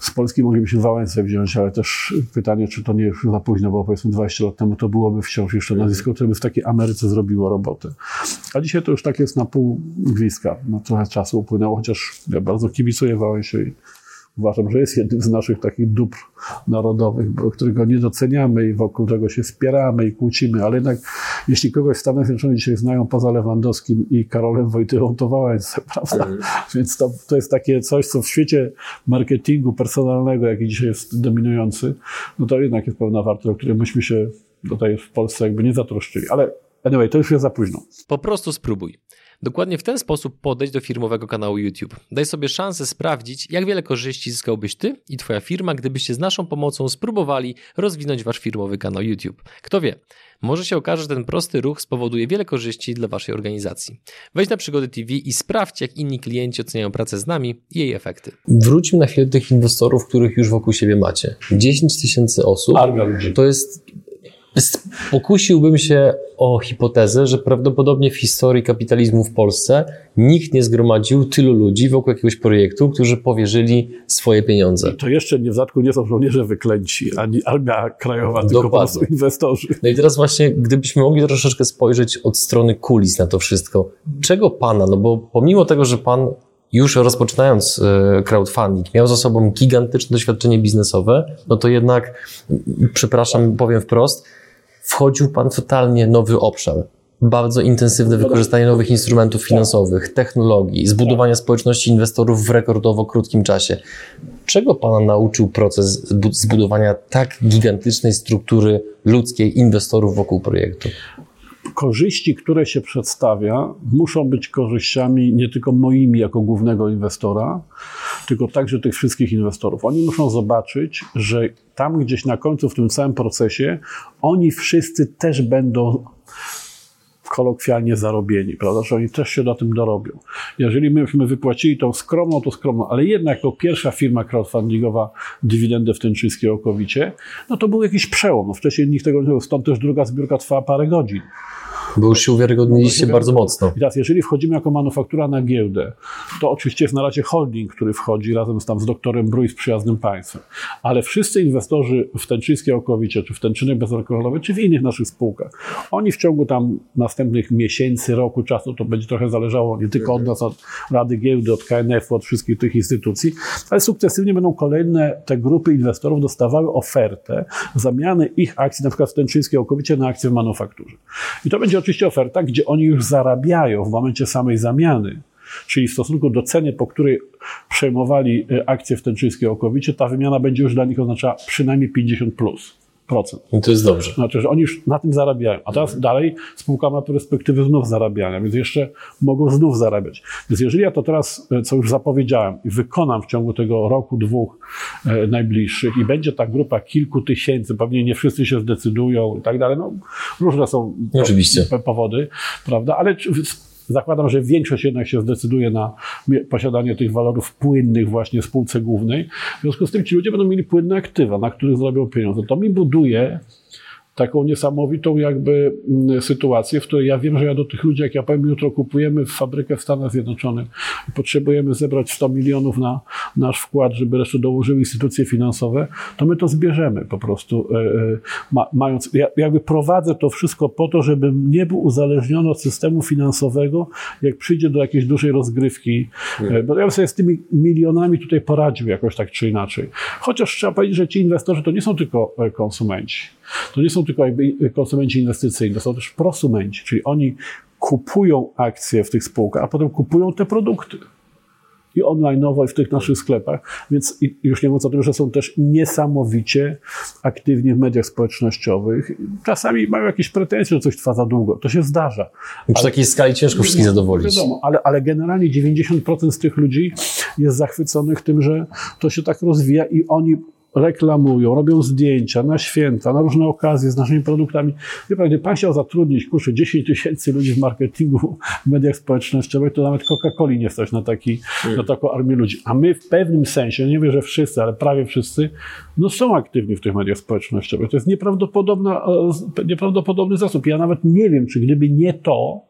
z Polski moglibyśmy Wałęsę wziąć, ale też pytanie, czy to nie już za późno, bo powiedzmy 20 lat temu to byłoby wciąż jeszcze nazwisko, które by w takiej Ameryce zrobiło robotę. A dzisiaj to już tak jest na pół gwizdka. No, trochę czasu upłynęło, chociaż ja bardzo kibicuję Wałęsie i uważam, że jest jednym z naszych takich dóbr narodowych, którego nie doceniamy i wokół czego się spieramy i kłócimy, ale jednak jeśli kogoś w Stanach Zjednoczonych dzisiaj znają poza Lewandowskim i Karolem Wojtyłą, to Wałęsę, prawda? Mhm. Więc to, to jest takie coś, co w świecie marketingu personalnego, jaki dzisiaj jest dominujący, no to jednak jest pewna wartość, o której myśmy się tutaj w Polsce jakby nie zatroszczyli. Ale anyway, to już jest za późno. Po prostu spróbuj. Dokładnie w ten sposób podejść do firmowego kanału YouTube. Daj sobie szansę sprawdzić, jak wiele korzyści zyskałbyś ty i twoja firma, gdybyście z naszą pomocą spróbowali rozwinąć wasz firmowy kanał YouTube. Kto wie, może się okaże, że ten prosty ruch spowoduje wiele korzyści dla waszej organizacji. Wejdź na Przygody TV i sprawdź, jak inni klienci oceniają pracę z nami i jej efekty. Wróćmy na chwilę do tych inwestorów, których już wokół siebie macie. 10 tysięcy osób to jest Pokusiłbym się o hipotezę, że prawdopodobnie w historii kapitalizmu w Polsce nikt nie zgromadził tylu ludzi wokół jakiegoś projektu, którzy powierzyli swoje pieniądze. I to jeszcze nie w dodatku nie są żołnierze wyklęci, ani armia krajowa, tylko po prostu inwestorzy. No i teraz właśnie, gdybyśmy mogli troszeczkę spojrzeć od strony kulis na to wszystko. Czego pana, no bo pomimo tego, że pan już rozpoczynając e, crowdfunding, miał za sobą gigantyczne doświadczenie biznesowe, no to jednak, przepraszam, powiem wprost, wchodził Pan w totalnie nowy obszar. Bardzo intensywne wykorzystanie nowych instrumentów finansowych, technologii, zbudowania społeczności inwestorów w rekordowo krótkim czasie. Czego Pana nauczył proces zbudowania tak gigantycznej struktury ludzkiej inwestorów wokół projektu? Korzyści, które się przedstawia, muszą być korzyściami nie tylko moimi jako głównego inwestora, tylko także tych wszystkich inwestorów. Oni muszą zobaczyć, że tam gdzieś na końcu w tym całym procesie oni wszyscy też będą kolokwialnie zarobieni, prawda, że oni też się na tym dorobią. Jeżeli myśmy wypłacili tą skromną, to skromną, ale jednak jako pierwsza firma crowdfundingowa dywidendę w Tęczyńskiej okowicie, no to był jakiś przełom. No wcześniej nikt tego nie było, stąd też druga zbiórka trwała parę godzin. Bo już się uwiarygodniliście bardzo mocno. I teraz, jeżeli wchodzimy jako manufaktura na giełdę, to oczywiście jest na razie holding, który wchodzi razem z, tam z doktorem Brój z przyjaznym państwem. Ale wszyscy inwestorzy w Tęczyńskiej Okowicie, czy w Tęczyny Bezalkoholowej, czy w innych naszych spółkach, oni w ciągu tam następnych miesięcy, roku czasu, to będzie trochę zależało nie tylko od nas, od Rady Giełdy, od KNF-u, od wszystkich tych instytucji, ale sukcesywnie będą kolejne te grupy inwestorów dostawały ofertę zamiany ich akcji, na przykład w Tęczyńskiej Okowicie, na akcje w manufakturze. I to będzie oczywiście oferta, gdzie oni już zarabiają w momencie samej zamiany. Czyli w stosunku do ceny, po której przejmowali e, akcje w Tęczyńskiej Okowicie, ta wymiana będzie już dla nich oznaczała przynajmniej 50 plus. I to jest dobrze. Znaczy, że oni już na tym zarabiają. A teraz dalej spółka ma perspektywy znów zarabiania, więc jeszcze mogą znów zarabiać. Więc jeżeli ja to teraz, e, co już zapowiedziałem, i wykonam w ciągu tego roku, dwóch e, najbliższych i będzie ta grupa kilku tysięcy, pewnie nie wszyscy się zdecydują i tak dalej, no różne są Oczywiście. powody, prawda, ale Zakładam, że większość jednak się zdecyduje na posiadanie tych walorów płynnych właśnie w spółce głównej. W związku z tym ci ludzie będą mieli płynne aktywa, na których zrobią pieniądze. To mi buduje taką niesamowitą jakby mm, sytuację, w której ja wiem, że ja do tych ludzi, jak ja powiem, jutro kupujemy fabrykę w Stanach Zjednoczonych i potrzebujemy zebrać 100 milionów na nasz wkład, żeby resztę dołożyły instytucje finansowe, to my to zbierzemy po prostu, e, e, ma, mając, ja jakby prowadzę to wszystko po to, żebym nie był uzależniony od systemu finansowego, jak przyjdzie do jakiejś dużej rozgrywki, hmm. bo ja bym sobie z tymi milionami tutaj poradził jakoś tak czy inaczej. Chociaż trzeba powiedzieć, że ci inwestorzy to nie są tylko konsumenci. To nie są tylko jakby konsumenci inwestycyjni, to są też prosumenci, czyli oni kupują akcje w tych spółkach, a potem kupują te produkty. I online'owo, i w tych naszych sklepach. Więc już nie mówiąc o tym, że są też niesamowicie aktywni w mediach społecznościowych. Czasami mają jakieś pretensje, że coś trwa za długo. To się zdarza. Przy ale, takiej skali ciężko wszystkich zadowolić. Wiadomo, ale, ale generalnie 90% z tych ludzi jest zachwyconych tym, że to się tak rozwija i oni reklamują, robią zdjęcia na święta, na różne okazje z naszymi produktami. Wie pan chciał zatrudnić, kurczę, 10 tysięcy ludzi w marketingu, w mediach społecznościowych, to nawet Coca-Coli nie stać na, taki, na taką armię ludzi. A my w pewnym sensie, nie wiem, że wszyscy, ale prawie wszyscy, no są aktywni w tych mediach społecznościowych. To jest nieprawdopodobna, e, nieprawdopodobny zasób. Ja nawet nie wiem, czy gdyby nie to,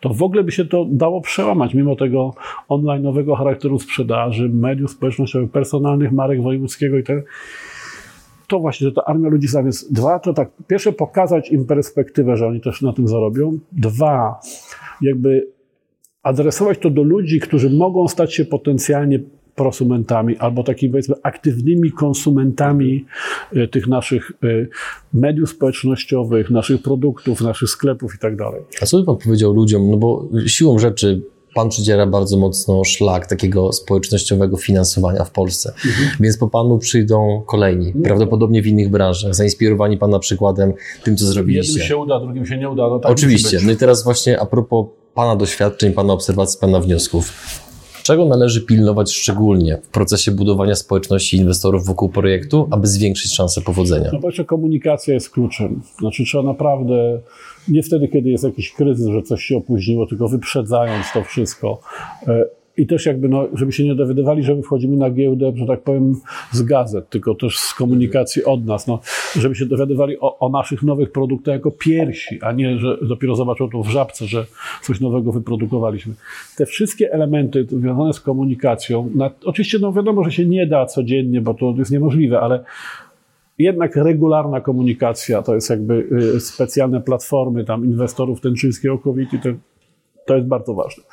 to w ogóle by się to dało przełamać, mimo tego online'owego charakteru sprzedaży, mediów społecznościowych, personalnych marek wojewódzkiego i tak to właśnie, że ta armia ludzi za więc dwa, to tak, pierwsze pokazać im perspektywę, że oni też na tym zarobią. Dwa, jakby adresować to do ludzi, którzy mogą stać się potencjalnie prosumentami albo takimi powiedzmy aktywnymi konsumentami e, tych naszych e, mediów społecznościowych, naszych produktów, naszych sklepów i tak dalej. A co by pan powiedział ludziom, no bo siłą rzeczy pan przydziela bardzo mocno szlak takiego społecznościowego finansowania w Polsce. Mhm. Więc po panu przyjdą kolejni, prawdopodobnie w innych branżach, zainspirowani pana przykładem, tym, co zrobiliście. Jednym się uda, drugim się nie uda. No tak Oczywiście. No i teraz właśnie a propos pana doświadczeń, pana obserwacji, pana wniosków. Czego należy pilnować szczególnie w procesie budowania społeczności inwestorów wokół projektu, aby zwiększyć szanse powodzenia? No po komunikacja jest kluczem. Znaczy trzeba naprawdę, nie wtedy, kiedy jest jakiś kryzys, że coś się opóźniło, tylko wyprzedzając to wszystko, e, i też jakby, no, żeby się nie dowiadywali, że my wchodzimy na giełdę, że tak powiem, z gazet, tylko też z komunikacji od nas, no, żeby się dowiadywali o, o naszych nowych produktach jako pierwsi, a nie, że dopiero zobaczą to w żabce, że coś nowego wyprodukowaliśmy. Te wszystkie elementy związane z komunikacją, na, oczywiście, no wiadomo, że się nie da codziennie, bo to jest niemożliwe, ale jednak regularna komunikacja, to jest jakby y, specjalne platformy tam inwestorów tęczyńskiego i to, to jest bardzo ważne.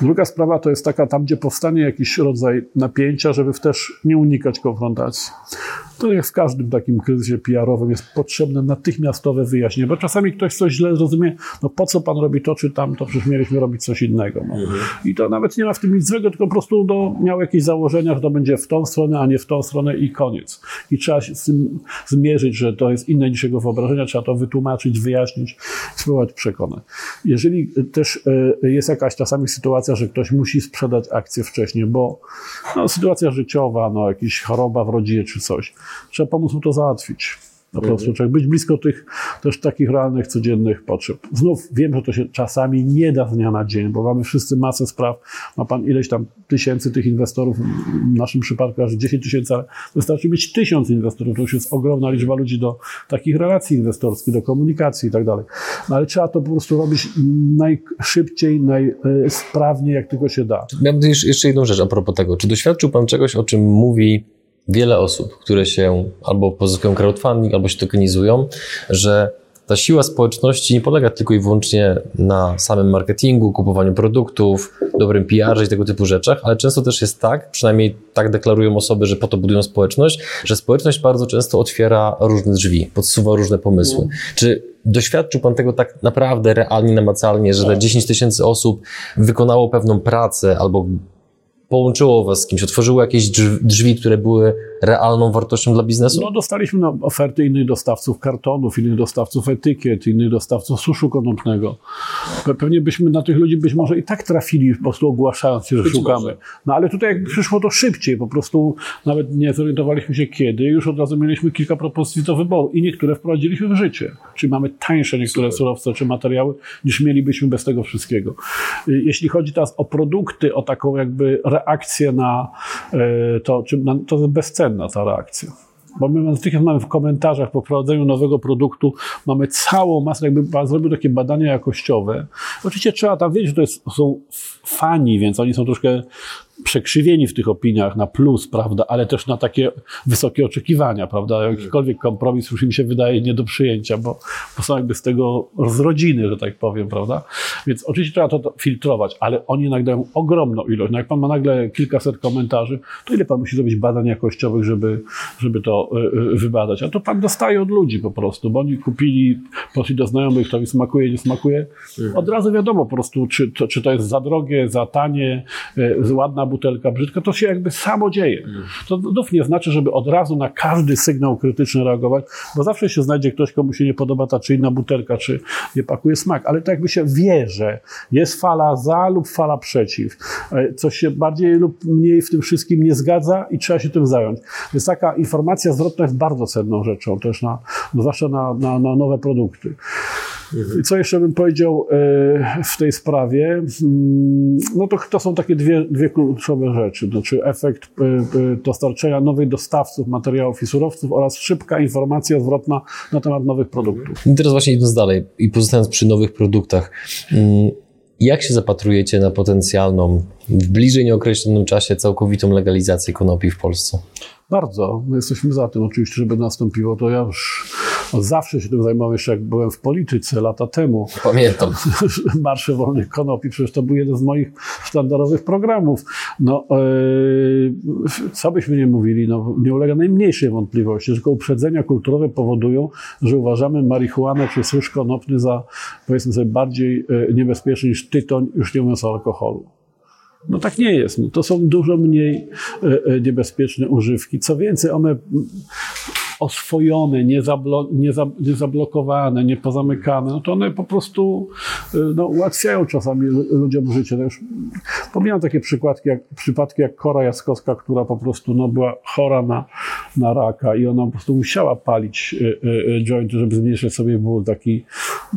Druga sprawa to jest taka, tam gdzie powstanie jakiś rodzaj napięcia, żeby też nie unikać konfrontacji. To jak w każdym takim kryzysie PR-owym jest potrzebne natychmiastowe wyjaśnienie, bo czasami ktoś coś źle zrozumie, no po co pan robi to czy tamto, przecież mieliśmy robić coś innego. No. Mhm. I to nawet nie ma w tym nic złego, tylko po prostu no, miał jakieś założenia, że to będzie w tą stronę, a nie w tą stronę i koniec. I trzeba się z tym zmierzyć, że to jest inne niż jego wyobrażenia, trzeba to wytłumaczyć, wyjaśnić, spróbować przekonać. Jeżeli też e, jest jakaś czasami sytuacja, że ktoś musi sprzedać akcję wcześniej, bo no, sytuacja życiowa, no, jakaś choroba w rodzinie czy coś, trzeba pomóc mu to załatwić. Po prostu trzeba być blisko tych też takich realnych, codziennych potrzeb. Znów wiem, że to się czasami nie da z dnia na dzień, bo mamy wszyscy masę spraw. Ma pan ileś tam tysięcy tych inwestorów, w naszym przypadku aż 10 tysięcy, ale wystarczy mieć tysiąc inwestorów. To już jest ogromna liczba ludzi do takich relacji inwestorskich, do komunikacji i tak dalej. No ale trzeba to po prostu robić najszybciej, najsprawniej, jak tylko się da. Miałem jeszcze jedną rzecz a propos tego. Czy doświadczył pan czegoś, o czym mówi wiele osób, które się albo pozyskują crowdfunding, albo się tokenizują, że ta siła społeczności nie polega tylko i wyłącznie na samym marketingu, kupowaniu produktów, dobrym PR i tego typu rzeczach, ale często też jest tak, przynajmniej tak deklarują osoby, że po to budują społeczność, że społeczność bardzo często otwiera różne drzwi, podsuwa różne pomysły. No. Czy doświadczył Pan tego tak naprawdę realnie, namacalnie, że te 10 tak. tysięcy osób wykonało pewną pracę albo połączyło Was z kimś, otworzyło jakieś drzwi, które były realną wartością dla biznesu? No, dostaliśmy oferty innych dostawców kartonów, innych dostawców etykiet, innych dostawców suszu konopnego. Pewnie byśmy na tych ludzi być może i tak trafili, po prostu ogłaszając się, że być szukamy. Może. No ale tutaj jak przyszło to szybciej, po prostu nawet nie zorientowaliśmy się kiedy, już od razu mieliśmy kilka propozycji do wyboru i niektóre wprowadziliśmy w życie. Czyli mamy tańsze niektóre Super. surowce czy materiały, niż mielibyśmy bez tego wszystkiego. Y, jeśli chodzi teraz o produkty, o taką jakby reakcję na y, to, czy na, to jest bezcenna ta reakcja. Bo my natychmiast mamy w komentarzach po wprowadzeniu nowego produktu, mamy całą masę, jakby zrobił takie badania jakościowe. Oczywiście trzeba tam wiedzieć, że to jest, są fani, więc oni są troszkę przekrzywieni w tych opiniach na plus, prawda, ale też na takie wysokie oczekiwania, prawda. Jakikolwiek kompromis już im się wydaje nie do przyjęcia, bo, bo są jakby z tego z rodziny, że tak powiem, prawda. Więc oczywiście trzeba to, filtrować, ale oni nagle ogromną ilość. No jak pan ma nagle kilkaset komentarzy, to ile pan musi zrobić badań jakościowych, żeby, żeby to y, wybadać? A to pan dostaje od ludzi po prostu, bo oni kupili, poszli do znajomych, to mi smakuje, nie smakuje. Mhm. Od razu wiadomo po prostu, czy to, czy to jest za drogie, za tanie, y, ładna butelka brzydka, to się jakby samo dzieje. To znów nie znaczy, żeby od razu na każdy sygnał krytyczny reagować, bo zawsze się znajdzie ktoś, komu się nie podoba ta czy inna butelka, czy nie pakuje smak, ale to jakby się wie, że jest fala za lub fala przeciw. E, coś się bardziej lub mniej w tym wszystkim nie zgadza i trzeba się tym zająć. Więc taka informacja zwrotna jest bardzo cenną rzeczą też na, no zwłaszcza na, na, na nowe produkty. I co jeszcze bym powiedział e, w tej sprawie? Mm, no to, to są takie dwie, dwie kluczowe rzeczy. Znaczy efekt e, e, dostarczenia nowych dostawców materiałów i surowców oraz szybka informacja zwrotna na temat nowych produktów. I teraz właśnie idąc dalej i pozostając przy nowych produktach, mm, jak się zapatrujecie na potencjalną, w bliżej nieokreślonym czasie, całkowitą legalizację konopi w Polsce? Bardzo. My jesteśmy za tym oczywiście, żeby nastąpiło. To ja już zawsze się tym zajmowałem, jeszcze jak byłem w polityce lata temu. Pamiętam. Marsze Wolnych Konopi, przecież to był jeden z moich sztandarowych programów. No, yy, co byśmy nie mówili, no, nie ulega najmniejszej wątpliwości, tylko uprzedzenia kulturowe powodują, że uważamy marihuanę czy susz konopny za, powiedzmy sobie, bardziej e, niebezpieczny niż tytoń, już nie mówiąc o alkoholu. No tak nie jest. No, to są dużo mniej e, e, niebezpieczne używki. Co więcej, one oswojone, niezablo, niezablokowane, niepozamykane, no to one po prostu y, no, ułatwiają czasami ludziom życie. No już pomijam takie przykładki jak, przypadki jak Kora Jaskowska, która po prostu no, była chora na, na raka i ona po prostu musiała palić y, y, jointy, żeby zmniejszyć sobie ból taki,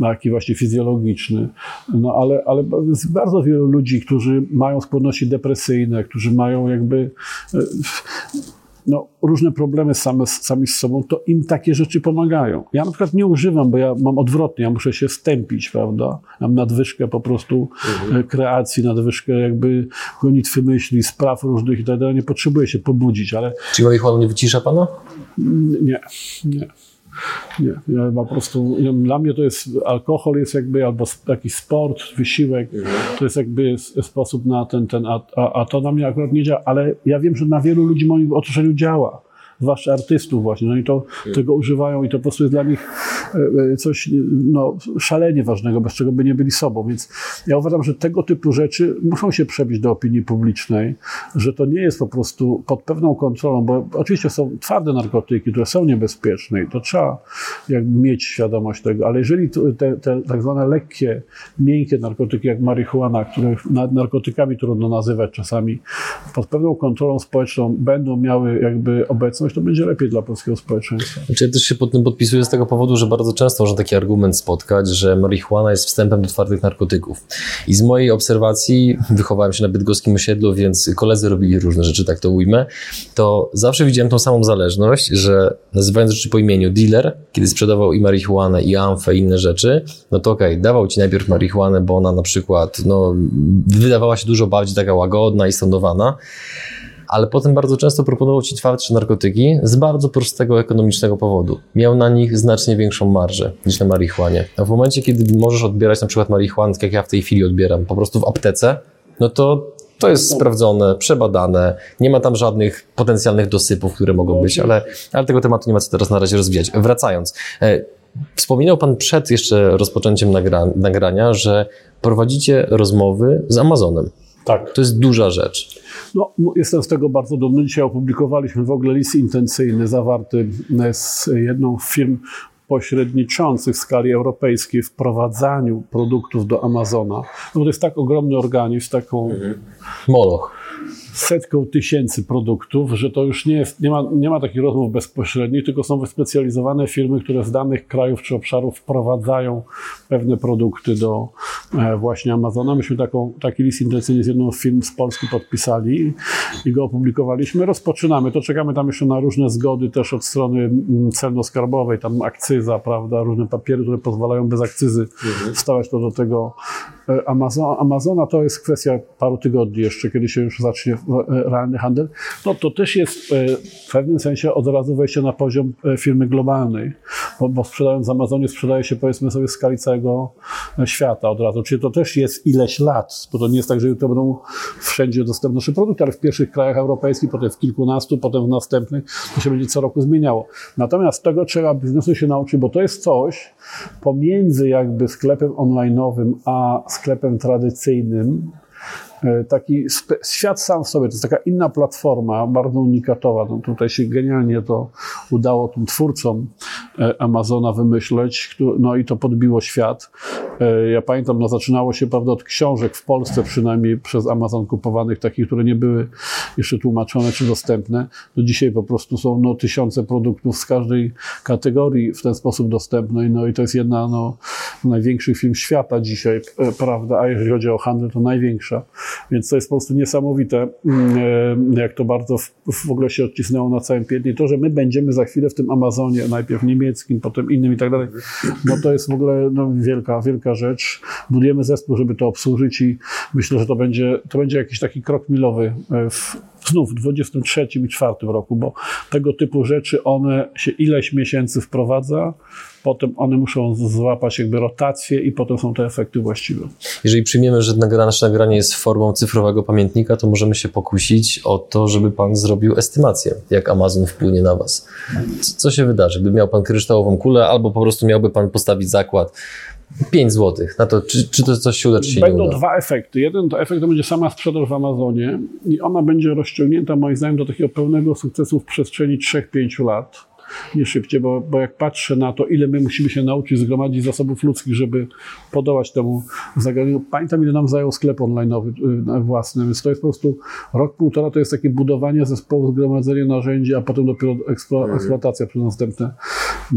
taki właśnie fizjologiczny. No ale, ale jest bardzo wielu ludzi, którzy mają skłonności depresyjne, którzy mają jakby no, różne problemy same, sami z sobą, to im takie rzeczy pomagają. Ja na przykład nie używam, bo ja mam odwrotnie, ja muszę się stępić, prawda? Mam nadwyżkę po prostu mhm. E, kreacji, nadwyżkę jakby gonitwy myśli, spraw różnych i tak dalej. Nie potrzebuję się pobudzić, ale... Czy marihuana nie wycisza pana? Nie, nie. Nie, ja po prostu, dla mnie to jest, alkohol jest jakby, albo jakiś sport, wysiłek, to jest jakby sposób na ten, ten a, a, a to na mnie akurat nie działa, ale ja wiem, że na wielu ludzi w moim otoczeniu działa zwłaszcza artystów właśnie, no i to tego używają i to po prostu jest dla nich coś no, szalenie ważnego, bez czego by nie byli sobą. Więc ja uważam, że tego typu rzeczy muszą się przebić do opinii publicznej, że to nie jest po prostu pod pewną kontrolą, bo oczywiście są twarde narkotyki, które są niebezpieczne i to trzeba jakby mieć świadomość tego, ale jeżeli te, te tak zwane lekkie, miękkie narkotyki jak marihuana, które narkotykami trudno nazywać czasami, pod pewną kontrolą społeczną będą miały jakby obecność, to będzie lepiej dla polskiego społeczeństwa. Znaczy ja też się pod tym podpisuję z tego powodu, że bardzo często można taki argument spotkać, że marihuana jest wstępem do twardych narkotyków. I z mojej obserwacji, wychowałem się na bydgoskim osiedlu, więc koledzy robili różne rzeczy, tak to ujmę, to zawsze widziałem tą samą zależność, że nazywając rzeczy po imieniu dealer, kiedy sprzedawał i marihuanę, i amfę, i inne rzeczy, no to okej, okay, dawał ci najpierw marihuanę, bo ona na przykład no, wydawała się dużo bardziej taka łagodna i sądowana, ale potem bardzo często proponował ci twardsze narkotyki z bardzo prostego ekonomicznego powodu. Miał na nich znacznie większą marżę niż na marihuanie. A w momencie, kiedy możesz odbierać na przykład marihuanę, tak jak ja w tej chwili odbieram, po prostu w aptece, no to to jest sprawdzone, przebadane, nie ma tam żadnych potencjalnych dosypów, które mogą być, ale, ale tego tematu nie ma co teraz na razie rozwijać. Wracając, e, Wspominał Pan przed jeszcze rozpoczęciem nagra nagrania, że prowadzicie rozmowy z Amazonem. Tak. To jest duża rzecz. No, jestem z tego bardzo dumny. Dzisiaj opublikowaliśmy w ogóle list intencyjny zawarty z jedną z firm pośredniczących w skali europejskiej w wprowadzaniu produktów do Amazona. No to jest tak ogromny organizm, taką... Mhm. Moloch setką tysięcy produktów, że to już nie jest, nie ma, nie ma takich rozmów bezpośrednich, tylko są wyspecjalizowane firmy, które z danych krajów czy obszarów wprowadzają pewne produkty do e, właśnie Amazona. Myśmy taką, taki list intencyjny z jedną z firm z Polski podpisali i go opublikowaliśmy. Rozpoczynamy, to czekamy tam jeszcze na różne zgody też od strony mm, celno-skarbowej, tam akcyza, prawda, różne papiery, które pozwalają bez akcyzy mhm. wstawać to do tego e, Amazona. Amazona to jest kwestia paru tygodni jeszcze, kiedy się już zacznie realny handel, no to też jest e, w pewnym sensie od razu wejście na poziom e, firmy globalnej, bo, bo sprzedając w Amazonie sprzedaje się powiedzmy sobie w skali całego świata od razu, czyli to też jest ileś lat, bo to nie jest tak, że jutro będą wszędzie dostępne nasze produkty, ale w pierwszych krajach europejskich, potem w kilkunastu, potem w następnych, to się będzie co roku zmieniało. Natomiast tego trzeba biznesu się nauczyć, bo to jest coś pomiędzy jakby sklepem online'owym a sklepem tradycyjnym, E, taki świat sam w sobie, to jest taka inna platforma, bardzo unikatowa. No tutaj się genialnie to udało tym twórcom e, Amazona wymyśleć, no i to podbiło świat. E, ja pamiętam, no zaczynało się prawda, od książek w Polsce przynajmniej przez Amazon kupowanych, takich, które nie były jeszcze tłumaczone czy dostępne. No dzisiaj po prostu są no, tysiące produktów z każdej kategorii w ten sposób dostępnej. No i to jest jedna no, największych firm świata dzisiaj, prawda, a jeżeli chodzi o handel, to największa. Więc to jest po prostu niesamowite, mm, e, jak to bardzo w, w ogóle się odcisnęło na całym piętnie. To, że my będziemy za chwilę w tym Amazonie, najpierw niemieckim, potem innym i tak dalej, no to jest w ogóle no, wielka, wielka rzecz. Budujemy zespół, żeby to obsłużyć i myślę, że to będzie, to będzie jakiś taki krok milowy e, w, znów w 23 i 2024 roku, bo tego typu rzeczy one się ileś miesięcy wprowadza, potem one muszą złapać jakby rotację i potem są te efekty właściwe. Jeżeli przyjmiemy, że nasze nagranie jest formą cyfrowego pamiętnika, to możemy się pokusić o to, żeby Pan zrobił estymację, jak Amazon wpłynie na Was. Co się wydarzy? Gdyby miał Pan kryształową kulę, albo po prostu miałby Pan postawić zakład, 5 zł na to, czy, czy to coś się uda, czy się Będą nie uda. dwa efekty. Jeden to efekt to będzie sama sprzedaż w Amazonie i ona będzie rozciągnięta moim zdaniem do takiego pełnego sukcesu w przestrzeni 3-5 lat nie szybciej, bo, bo jak patrzę na to, ile my musimy się nauczyć zgromadzić zasobów ludzkich, żeby podołać temu zagadnieniu. Pamiętam, ile nam zajął sklep online'owy y, własny, więc to jest po prostu rok, półtora to jest takie budowanie zespołu, zgromadzenie narzędzi, a potem dopiero eksplo, mhm. eksploatacja przez następny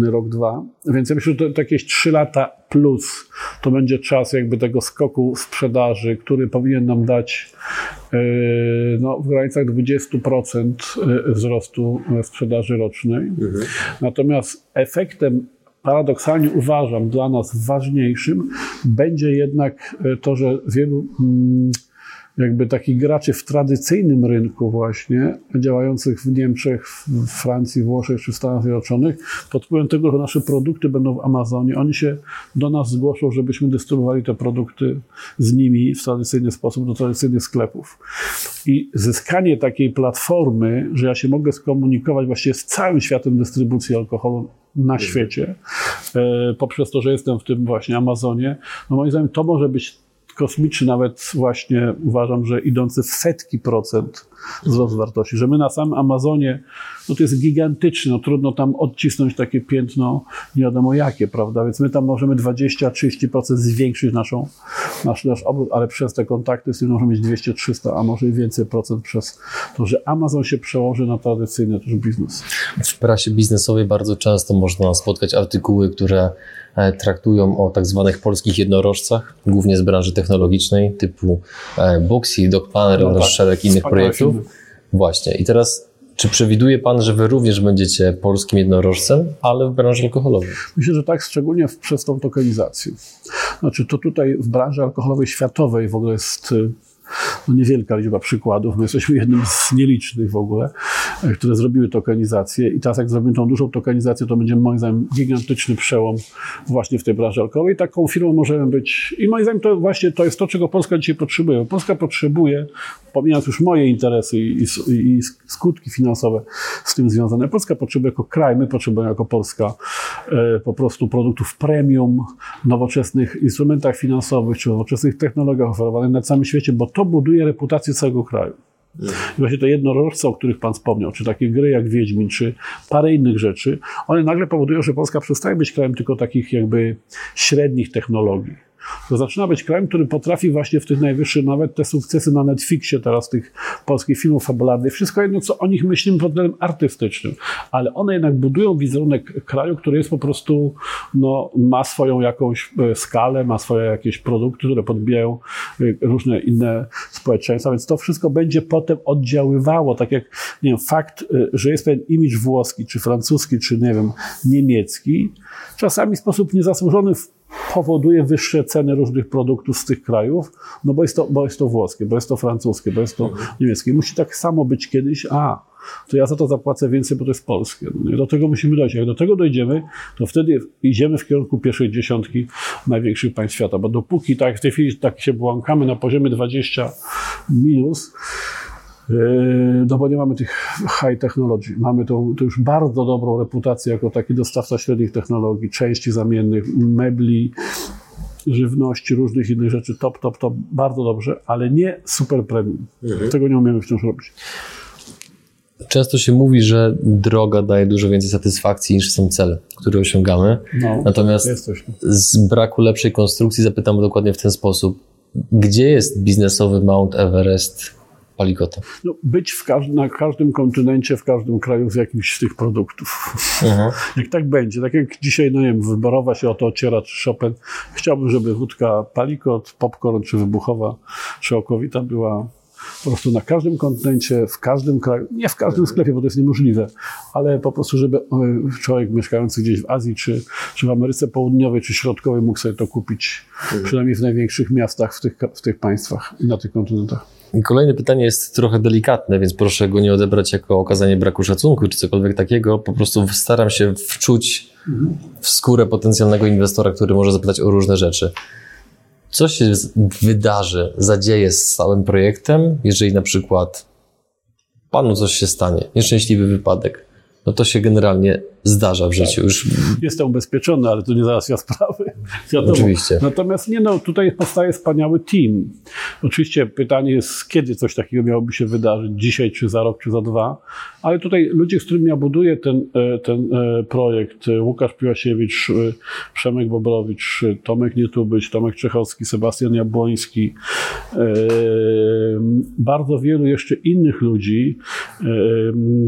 rok, dwa. Więc ja myślę, że to, to jakieś trzy lata plus to będzie czas jakby tego skoku sprzedaży, który powinien nam dać e, no, w granicach 20% e, wzrostu sprzedaży rocznej. Mhm. Natomiast efektem paradoksalnie uważam dla nas ważniejszym będzie jednak e, to, że wielu jakby takich graczy w tradycyjnym rynku właśnie, działających w Niemczech, w Francji, Włoszech czy w Stanach Zjednoczonych, pod wpływem tego, że nasze produkty będą w Amazonie, oni się do nas zgłoszą, żebyśmy dystrybuowali te produkty z nimi w tradycyjny sposób do tradycyjnych sklepów. I zyskanie takiej platformy, że ja się mogę skomunikować właściwie z całym światem dystrybucji alkoholu na świecie, poprzez to, że jestem w tym właśnie Amazonie, no moim zdaniem to może być kosmiczny, nawet właśnie uważam, że idący w setki procent wzrost wartości, że my na samym Amazonie, no to jest gigantyczne, no trudno tam odcisnąć takie piętno nie wiadomo jakie, prawda, więc my tam możemy 20-30% zwiększyć naszą, nasz, nasz obrót, ale przez te kontakty z tym możemy mieć 200-300, a może i więcej procent przez to, że Amazon się przełoży na tradycyjny też biznes. W prasie biznesowej bardzo często można spotkać artykuły, które traktują o tak zwanych polskich jednorożcach, głównie z branży technologicznej, typu e, Boxy, DocPlanner no oraz tak, szereg innych projektów. Właśnie. I teraz, czy przewiduje Pan, że Wy również będziecie polskim jednorożcem, ale w branży alkoholowej? Myślę, że tak, szczególnie przez tą tokenizację. Znaczy, to tutaj w branży alkoholowej światowej w ogóle jest y, no niewielka liczba przykładów. My jesteśmy jednym z nielicznych w ogóle, e, które zrobiły tokenizację i teraz jak zrobimy tą dużą tokenizację, to będzie moim zdaniem gigantyczny przełom właśnie w tej branży alkoholowej. Taką firmą możemy być i moim zdaniem to właśnie to jest to, czego Polska dzisiaj potrzebuje. Polska potrzebuje, pomijając już moje interesy i, i, i skutki finansowe z tym związane, Polska potrzebuje jako kraj, my potrzebujemy jako Polska e, po prostu produktów premium, nowoczesnych instrumentach finansowych czy nowoczesnych technologiach oferowanych na całym świecie, bo to buduje reputację całego kraju. I właśnie te jednorożce, o których Pan wspomniał, czy takie gry jak Wiedźmin, czy parę innych rzeczy, one nagle powodują, że Polska przestaje być krajem tylko takich jakby średnich technologii to zaczyna być krajem, który potrafi właśnie w tych najwyższych, nawet te sukcesy na Netflixie teraz tych polskich filmów fabularnych, wszystko jedno, co o nich myślimy pod względem artystycznym, ale one jednak budują wizerunek kraju, który jest po prostu, no, ma swoją jakąś e, skalę, ma swoje jakieś produkty, które podbijają e, różne inne społeczeństwa, więc to wszystko będzie potem oddziaływało, tak jak, nie wiem, fakt, e, że jest pewien imidż włoski, czy francuski, czy nie wiem, niemiecki, czasami w sposób niezasłużony powoduje wyższe ceny różnych produktów z tych krajów, no bo jest to, bo jest to włoskie, bo jest to francuskie, bo jest to niemieckie. Musi tak samo być kiedyś, a to ja za to zapłacę więcej, bo to jest polskie. No do tego musimy dojść. Jak do tego dojdziemy, to wtedy idziemy w kierunku pierwszej dziesiątki największych państw świata, bo dopóki tak w tej chwili tak się błąkamy na poziomie 20 minus, no bo nie mamy tych high technology. Mamy tą, to już bardzo dobrą reputację jako taki dostawca średnich technologii, części zamiennych, mebli, żywności, różnych innych rzeczy, top, top, top, bardzo dobrze, ale nie super premium. Mhm. Tego nie umiemy wciąż robić. Często się mówi, że droga daje dużo więcej satysfakcji niż są cele, które osiągamy. No, Natomiast z braku lepszej konstrukcji zapytam dokładnie w ten sposób. Gdzie jest biznesowy Mount Everest palikota? No, być w każdy, na każdym kontynencie, w każdym kraju z jakimś z tych produktów. Mhm. Jak tak będzie, tak jak dzisiaj, no nie wiem, wyborowa się o to ociera, czy Chopin, chciałbym, żeby wódka palikot, popcorn, czy wybuchowa, czy okowita była po prostu na każdym kontynencie, w każdym kraju, nie w każdym sklepie, bo to jest niemożliwe, ale po prostu, żeby człowiek mieszkający gdzieś w Azji, czy, czy w Ameryce Południowej, czy Środkowej mógł sobie to kupić, mhm. przynajmniej w największych miastach w tych, w tych państwach i na tych kontynentach. Kolejne pytanie jest trochę delikatne, więc proszę go nie odebrać jako okazanie braku szacunku czy cokolwiek takiego. Po prostu staram się wczuć w skórę potencjalnego inwestora, który może zapytać o różne rzeczy. Co się wydarzy, zadzieje z całym projektem, jeżeli na przykład panu coś się stanie, nieszczęśliwy wypadek? no to się generalnie zdarza w życiu. Tak. Już... Jestem ubezpieczony, ale to nie załatwia sprawy. Wiadomo. Oczywiście. Natomiast nie no, tutaj powstaje wspaniały team. Oczywiście pytanie jest, kiedy coś takiego miałoby się wydarzyć, dzisiaj, czy za rok, czy za dwa, ale tutaj ludzie, z którymi ja buduję ten, e, ten e, projekt, e, Łukasz Piłasiewicz, Przemek Bobrowicz, Tomek Nietubyć, Tomek Czechowski, Sebastian Jabłoński, bardzo wielu jeszcze innych ludzi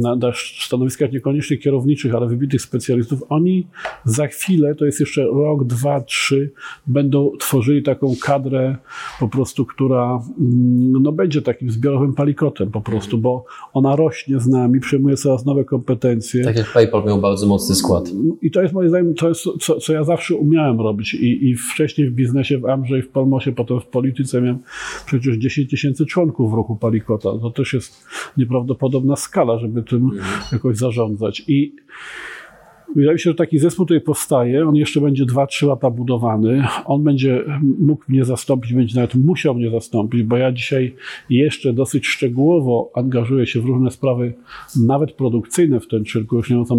na stanowiskach niekoniecznie kierowniczych, ale wybitych specjalistów, oni za chwilę, to jest jeszcze rok, dwa, trzy, będą tworzyli taką kadrę po prostu, która mm, no, będzie takim zbiorowym palikotem po prostu, bo ona rośnie z nami, przyjmuje coraz nowe kompetencje. Tak jak PayPal miał bardzo mocny skład. I to jest moim zdaniem, to jest co, co ja zawsze umiałem robić I, i wcześniej w biznesie, w Amrze i w Polmosie, potem w polityce miałem przecież 10 tysięcy członków w roku palikota. To też jest nieprawdopodobna skala, żeby tym mhm. jakoś zarządzać. I Wydaje mi się, że taki zespół tutaj powstaje, on jeszcze będzie 2-3 lata budowany, on będzie mógł mnie zastąpić, będzie nawet musiał mnie zastąpić, bo ja dzisiaj jeszcze dosyć szczegółowo angażuję się w różne sprawy, nawet produkcyjne w ten cyrku, już nie mówiąc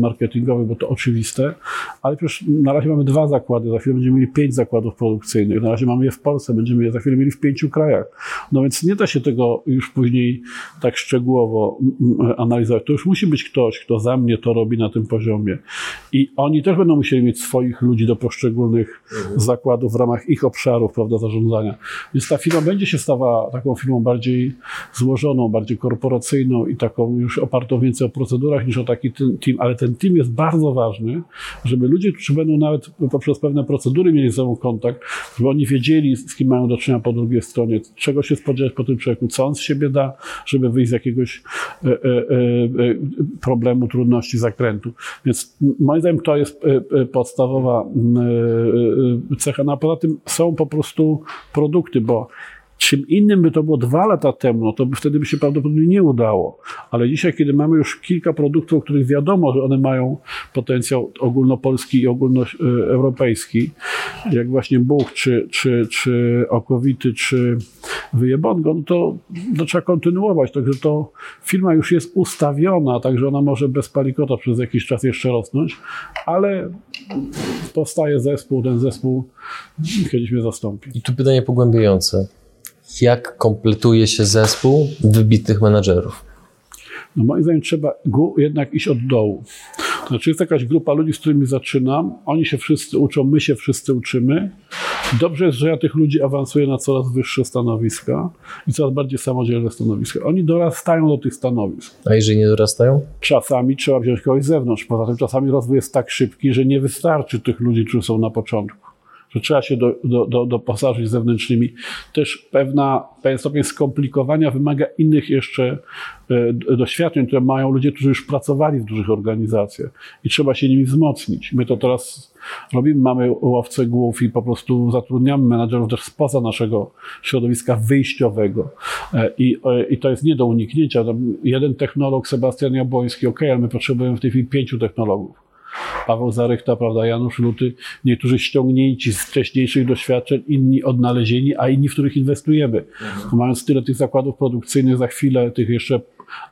o bo to oczywiste, ale przecież na razie mamy dwa zakłady, za chwilę będziemy mieli pięć zakładów produkcyjnych, na razie mamy je w Polsce, będziemy je za chwilę mieli w pięciu krajach. No więc nie da się tego już później tak szczegółowo analizować. To już musi być ktoś, kto za mnie to robi na tym poziomie. I oni też będą musieli mieć swoich ludzi do poszczególnych mhm. zakładów w ramach ich obszarów, prawda, zarządzania. Więc ta firma będzie się stawała taką firmą bardziej złożoną, bardziej korporacyjną i taką już opartą więcej o procedurach niż o taki team, ale ten team jest bardzo ważny, żeby ludzie, którzy będą nawet poprzez pewne procedury mieli ze sobą kontakt, żeby oni wiedzieli, z kim mają do czynienia po drugiej stronie, czego się spodziewać po tym człowieku, co on z siebie da, żeby wyjść z jakiegoś e, e, e, problemu, trudności, zakrętu. Więc moim zdaniem to jest podstawowa cecha. No a poza tym są po prostu produkty, bo Czym innym by to było dwa lata temu, no to by wtedy by się prawdopodobnie nie udało. Ale dzisiaj, kiedy mamy już kilka produktów, o których wiadomo, że one mają potencjał ogólnopolski i ogólnoeuropejski, jak właśnie Bóg, czy, czy, czy Okowity, czy Wyjebongo, no to, to trzeba kontynuować. Także to firma już jest ustawiona, także ona może bez palikota przez jakiś czas jeszcze rosnąć, ale powstaje zespół, ten zespół kiedyś mnie zastąpi. I tu pytanie pogłębiające jak kompletuje się zespół wybitnych menedżerów? No moim zdaniem trzeba jednak iść od dołu. To znaczy jest jakaś grupa ludzi, z którymi zaczynam, oni się wszyscy uczą, my się wszyscy uczymy. Dobrze jest, że ja tych ludzi awansuję na coraz wyższe stanowiska i coraz bardziej samodzielne stanowiska. Oni dorastają do tych stanowisk. A jeżeli nie dorastają? Czasami trzeba wziąć kogoś z zewnątrz. Poza tym czasami rozwój jest tak szybki, że nie wystarczy tych ludzi, którzy są na początku że trzeba się do, do, do, doposażyć zewnętrznymi. Też pewna, pewien stopień skomplikowania wymaga innych jeszcze e, doświadczeń, które mają ludzie, którzy już pracowali w dużych organizacjach i trzeba się nimi wzmocnić. My to teraz robimy, mamy łowce głów i po prostu zatrudniamy menadżerów też spoza naszego środowiska wyjściowego e, i, e, i to jest nie do uniknięcia. Jeden technolog, Sebastian Jabłoński, ok, ale my potrzebujemy w tej chwili pięciu technologów Paweł Zarychta, prawda, Janusz Luty, niektórzy ściągnięci z wcześniejszych doświadczeń, inni odnalezieni, a inni, w których inwestujemy. Mhm. Mając tyle tych zakładów produkcyjnych, za chwilę tych jeszcze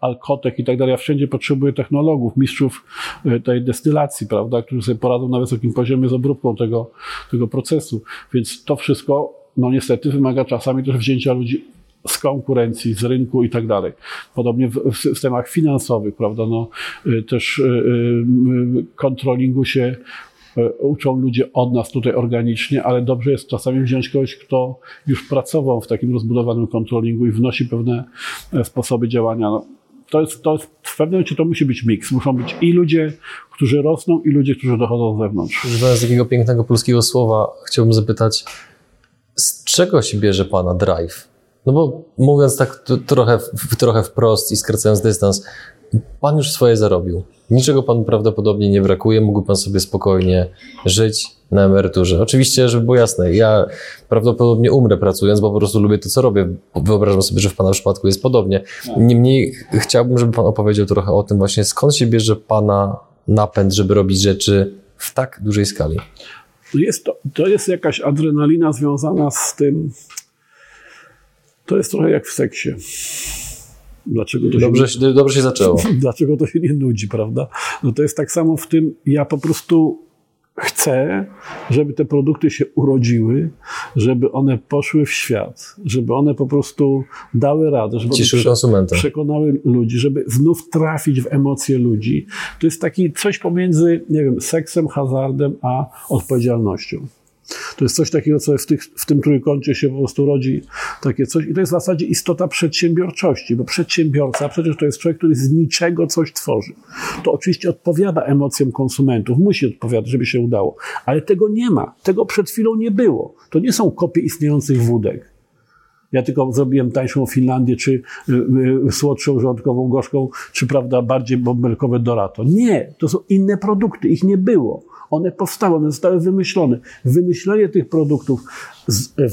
alkotek i tak dalej, ja wszędzie potrzebuję technologów, mistrzów e, tej destylacji, prawda, którzy sobie poradzą na wysokim poziomie z obróbką tego, tego procesu. Więc to wszystko, no niestety wymaga czasami też wzięcia ludzi z konkurencji, z rynku i tak dalej. Podobnie w, w systemach finansowych, prawda, no, y, też y, y, kontrolingu się uczą ludzie od nas tutaj organicznie, ale dobrze jest czasami wziąć kogoś, kto już pracował w takim rozbudowanym kontrolingu i wnosi pewne e, sposoby działania. No, to jest, to jest, w pewnym momencie to musi być miks. Muszą być i ludzie, którzy rosną, i ludzie, którzy dochodzą z zewnątrz. Używając takiego pięknego polskiego słowa, chciałbym zapytać, z czego się bierze Pana drive? No bo mówiąc tak trochę, trochę wprost i skracając dystans, pan już swoje zarobił. Niczego panu prawdopodobnie nie brakuje, mógłby pan sobie spokojnie żyć na emeryturze. Oczywiście, żeby było jasne, ja prawdopodobnie umrę pracując, bo po prostu lubię to, co robię. Wyobrażam sobie, że w pana przypadku jest podobnie. Niemniej chciałbym, żeby pan opowiedział trochę o tym właśnie, skąd się bierze pana napęd, żeby robić rzeczy w tak dużej skali. Jest to, to jest jakaś adrenalina związana z tym, to jest trochę jak w seksie. Dlaczego to dobrze, się, dobrze się zaczęło. Dlaczego to się nie nudzi, prawda? No to jest tak samo w tym, ja po prostu chcę, żeby te produkty się urodziły, żeby one poszły w świat, żeby one po prostu dały radę, żeby przekonały ludzi, żeby znów trafić w emocje ludzi. To jest taki coś pomiędzy, nie wiem, seksem, hazardem, a odpowiedzialnością. To jest coś takiego, co w, tych, w tym trójkącie się po prostu rodzi takie coś. I to jest w zasadzie istota przedsiębiorczości, bo przedsiębiorca przecież to jest człowiek, który z niczego coś tworzy. To oczywiście odpowiada emocjom konsumentów, musi odpowiadać, żeby się udało. Ale tego nie ma. Tego przed chwilą nie było. To nie są kopie istniejących wódek. Ja tylko zrobiłem tańszą Finlandię, czy y, y, słodszą, rządkową, gorzką, czy prawda, bardziej bąbelkowe Dorato. Nie, to są inne produkty, ich nie było. One powstały, one zostały wymyślone. Wymyślenie tych produktów,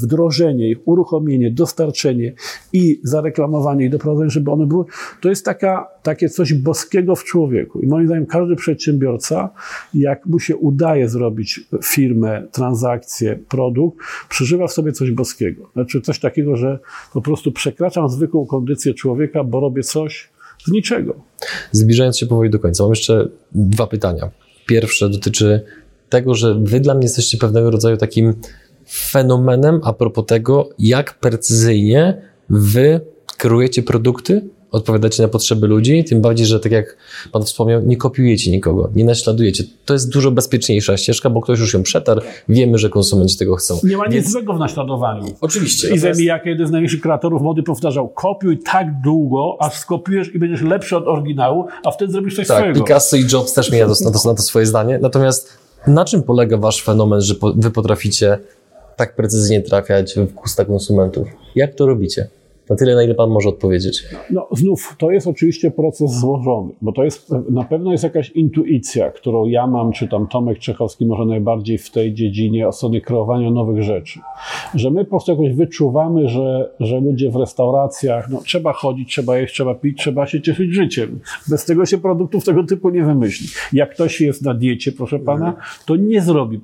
wdrożenie ich, uruchomienie, dostarczenie i zareklamowanie i doprowadzenie, żeby one były, to jest taka, takie coś boskiego w człowieku. I moim zdaniem każdy przedsiębiorca, jak mu się udaje zrobić firmę, transakcję, produkt, przeżywa w sobie coś boskiego. Znaczy coś takiego, że po prostu przekraczam zwykłą kondycję człowieka, bo robię coś z niczego. Zbliżając się powoli do końca, mam jeszcze dwa pytania. Pierwsze dotyczy tego, że wy dla mnie jesteście pewnego rodzaju takim fenomenem a propos tego, jak precyzyjnie wy kreujecie produkty, odpowiadacie na potrzeby ludzi, tym bardziej, że tak jak Pan wspomniał, nie kopiujecie nikogo, nie naśladujecie. To jest dużo bezpieczniejsza ścieżka, bo ktoś już ją przetarł, wiemy, że konsumenci tego chcą. Nie ma nic złego w naśladowaniu. Oczywiście. I Zemi, jak jeden z największych kreatorów mody powtarzał, kopiuj tak długo, aż skopiujesz i będziesz lepszy od oryginału, a wtedy zrobisz coś tak, swojego. Picasso i Jobs też mieli na to, na to swoje zdanie. Natomiast na czym polega wasz fenomen, że wy potraficie tak precyzyjnie trafiać w usta konsumentów? Jak to robicie? Na tyle, na ile Pan może odpowiedzieć. No, znów, to jest oczywiście proces złożony, bo to jest, na pewno jest jakaś intuicja, którą ja mam, czy tam Tomek Czechowski może najbardziej w tej dziedzinie od strony kreowania nowych rzeczy. Że my po prostu jakoś wyczuwamy, że, że ludzie w restauracjach, no, trzeba chodzić, trzeba jeść, trzeba pić, trzeba się cieszyć życiem. Bez tego się produktów tego typu nie wymyśli. Jak ktoś jest na diecie, proszę Pana, to nie zrobi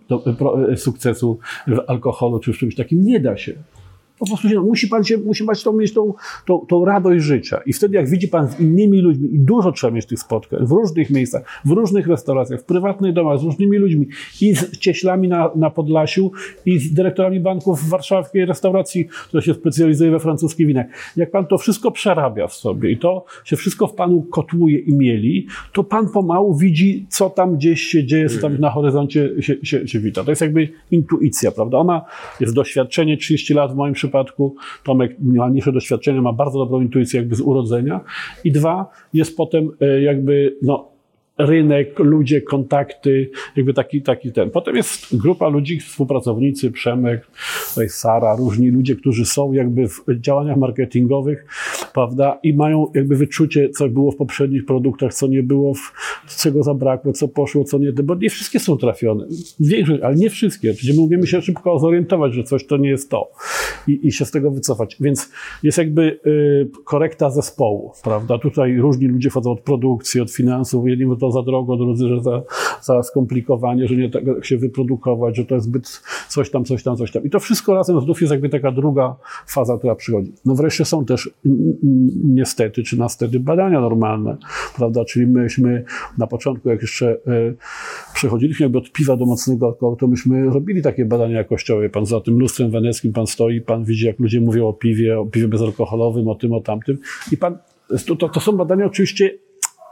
sukcesu w alkoholu czy w czymś takim. Nie da się. Po prostu się, musi pan się, musi pan tą, mieć tą, tą, tą radość życia. I wtedy, jak widzi pan z innymi ludźmi, i dużo trzeba mieć tych spotkań, w różnych miejscach, w różnych restauracjach, w prywatnych domach, z różnymi ludźmi, i z cieślami na, na Podlasiu, i z dyrektorami banków w warszawskiej restauracji, która się specjalizuje we francuskich winach. Jak pan to wszystko przerabia w sobie i to się wszystko w panu kotłuje i mieli, to pan pomału widzi, co tam gdzieś się dzieje, co tam na horyzoncie się, się, się wita. To jest jakby intuicja, prawda? Ona jest doświadczenie 30 lat w moim przypadku, przypadku Tomek ma mniejsze doświadczenie, ma bardzo dobrą intuicję jakby z urodzenia. I dwa, jest potem e, jakby, no, rynek, ludzie, kontakty, jakby taki, taki ten. Potem jest grupa ludzi, współpracownicy, Przemek, tutaj Sara, różni ludzie, którzy są jakby w działaniach marketingowych, prawda, i mają jakby wyczucie, co było w poprzednich produktach, co nie było, w, czego zabrakło, co poszło, co nie, bo nie wszystkie są trafione. Większość, ale nie wszystkie. Przecież my umiemy się szybko zorientować, że coś to nie jest to i, i się z tego wycofać. Więc jest jakby y, korekta zespołu, prawda. Tutaj różni ludzie wchodzą od produkcji, od finansów, jedni to za drogo, drudzy, że za, za skomplikowanie, że nie tak się wyprodukować, że to jest zbyt coś tam, coś tam, coś tam. I to wszystko razem znów jest jakby taka druga faza, która przychodzi. No wreszcie są też niestety, czy nastety badania normalne, prawda? Czyli myśmy na początku, jak jeszcze e, przechodziliśmy jakby od piwa do mocnego alkoholu, to myśmy robili takie badania jakościowe. Pan za tym lustrem weneckim, pan stoi, pan widzi, jak ludzie mówią o piwie, o piwie bezalkoholowym, o tym, o tamtym. I pan, to, to, to są badania oczywiście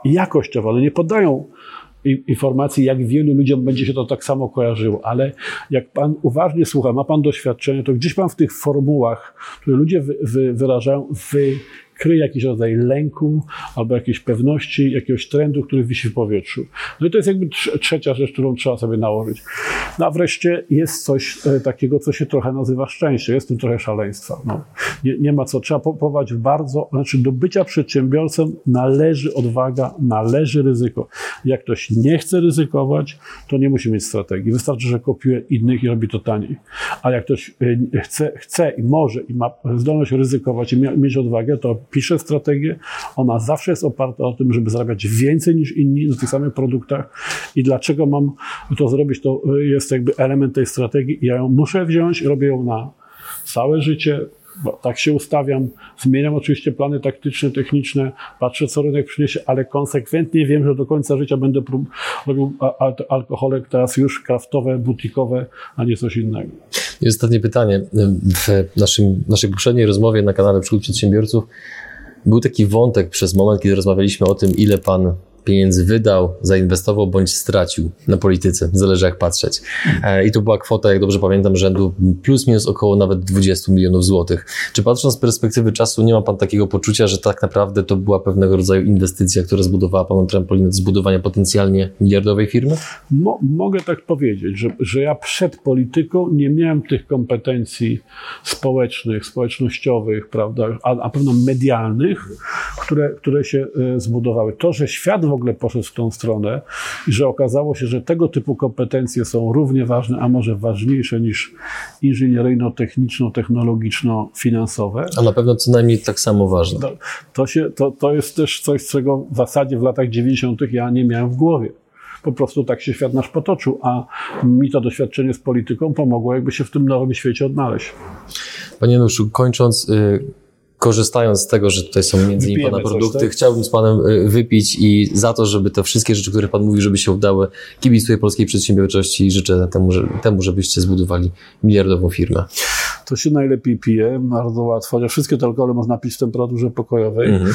jakościowo, one nie podają informacji, jak wielu ludziom będzie się to tak samo kojarzyło, ale jak pan uważnie słucha, ma pan doświadczenie, to gdzieś pan w tych formułach, które ludzie wy, wy, wyrażają, wy kryje jakiś rodzaj lęku albo jakiejś pewności, jakiegoś trendu, który wisi w powietrzu. No i to jest jakby trzecia rzecz, którą trzeba sobie nałożyć. No a wreszcie jest coś e, takiego, co się trochę nazywa szczęście. Jest w tym trochę szaleństwa. No. Nie, nie ma co. Trzeba powołać bardzo, znaczy do bycia przedsiębiorcą należy odwaga, należy ryzyko. Jak ktoś nie chce ryzykować, to nie musi mieć strategii. Wystarczy, że kopiuje innych i robi to taniej. A jak ktoś e, chce, chce i może i ma zdolność ryzykować i mieć odwagę, to pisze strategię, ona zawsze jest oparta o tym, żeby zarabiać więcej niż inni na tych samych produktach. I dlaczego mam to zrobić, to jest jakby element tej strategii. Ja ją muszę wziąć robię ją na całe życie, tak się ustawiam, zmieniam oczywiście plany taktyczne, techniczne, patrzę co rynek przyniesie, ale konsekwentnie wiem, że do końca życia będę robił alkoholek teraz już kraftowe, butikowe, a nie coś innego. I ostatnie pytanie. W naszym, naszej poprzedniej rozmowie na kanale Przygód Przedsiębiorców był taki wątek przez moment, kiedy rozmawialiśmy o tym, ile pan pieniędzy wydał, zainwestował bądź stracił na polityce, zależy jak patrzeć. E, I to była kwota, jak dobrze pamiętam, rzędu plus minus około nawet 20 milionów złotych. Czy patrząc z perspektywy czasu, nie ma pan takiego poczucia, że tak naprawdę to była pewnego rodzaju inwestycja, która zbudowała panu trampolinę do zbudowania potencjalnie miliardowej firmy? Mo mogę tak powiedzieć, że, że ja przed polityką nie miałem tych kompetencji społecznych, społecznościowych, prawda, a pewno medialnych, które, które się e, zbudowały. To, że świat w ogóle poszedł w tą stronę i że okazało się, że tego typu kompetencje są równie ważne, a może ważniejsze niż inżynieryjno-techniczno-technologiczno-finansowe. A na pewno co najmniej tak samo ważne. To, to, się, to, to jest też coś, czego w zasadzie w latach 90. ja nie miałem w głowie po prostu tak się świat nasz potoczył, a mi to doświadczenie z polityką pomogło jakby się w tym nowym świecie odnaleźć. Panie Nuszu, kończąc, y, korzystając z tego, że tutaj są między innymi Pana produkty, tak? chciałbym z Panem y, wypić i za to, żeby te wszystkie rzeczy, które Pan mówi, żeby się udały, kibicuję polskiej przedsiębiorczości i życzę temu, że, temu żebyście zbudowali miliardową firmę. To się najlepiej pije, bardzo łatwo, chociaż wszystkie te alkohole można pić w temperaturze pokojowej. Mhm.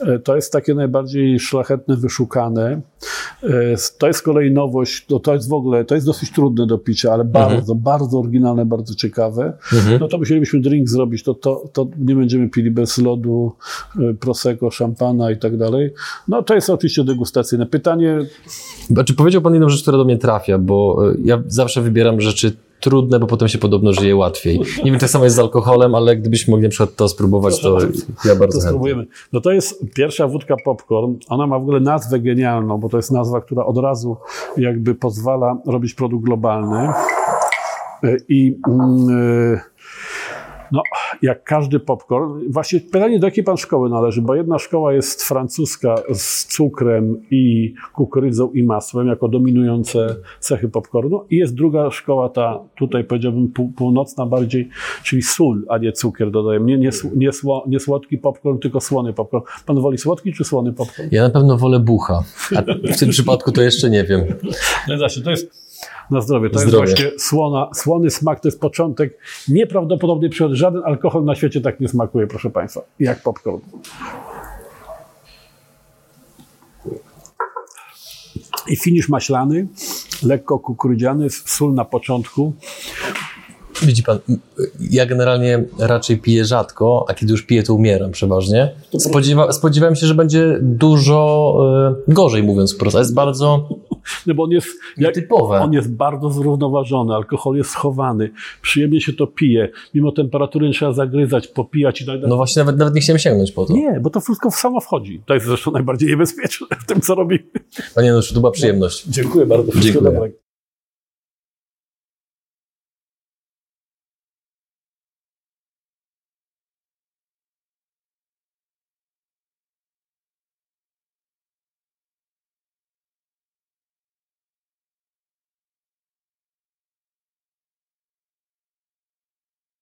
E, to jest takie najbardziej szlachetne, wyszukane. E, to jest z kolei nowość, to, to jest w ogóle, to jest dosyć trudne do picia, ale mhm. bardzo, bardzo oryginalne, bardzo ciekawe. Mhm. No to musielibyśmy drink zrobić, to, to, to nie będziemy pili bez lodu, e, prosecco, szampana i tak dalej. No to jest oczywiście degustacyjne. Pytanie... Znaczy powiedział Pan jedną rzecz, która do mnie trafia, bo ja zawsze wybieram rzeczy trudne, bo potem się podobno żyje łatwiej. Nie wiem, tak samo jest z alkoholem, ale gdybyśmy mogli na przykład to spróbować, to, ja bardzo to spróbujemy. No to jest pierwsza wódka popcorn. Ona ma w ogóle nazwę genialną, bo to jest nazwa, która od razu jakby pozwala robić produkt globalny. I yy, no, jak każdy popcorn. Właśnie pytanie, do jakiej pan szkoły należy, bo jedna szkoła jest francuska z cukrem i kukurydzą i masłem jako dominujące cechy popcornu i jest druga szkoła, ta tutaj powiedziałbym północna bardziej, czyli sól, a nie cukier dodajemy. Nie, nie, nie, sło, nie słodki popcorn, tylko słony popcorn. Pan woli słodki czy słony popcorn? Ja na pewno wolę bucha, a w tym przypadku to jeszcze nie wiem. No właśnie, to jest na zdrowie. To zdrowie. jest właśnie słona, słony smak, to jest początek nieprawdopodobnej przyrody. Żaden alkohol na świecie tak nie smakuje, proszę Państwa, jak popcorn. I finisz maślany, lekko kukurydziany, sól na początku. Widzi pan, ja generalnie raczej piję rzadko, a kiedy już piję, to umieram przeważnie. Spodziewa, spodziewałem się, że będzie dużo y, gorzej, mówiąc wprost. Jest bardzo no bo on jest, typowe. on jest bardzo zrównoważony, alkohol jest schowany, przyjemnie się to pije, mimo temperatury nie trzeba zagryzać, popijać i tak dalej. No właśnie, nawet, nawet nie chciałem sięgnąć po to. Nie, bo to wszystko samo wchodzi. To jest zresztą najbardziej niebezpieczne w tym, co robimy. Panie Nuszu, to była przyjemność. Dziękuję bardzo. Dziękuję.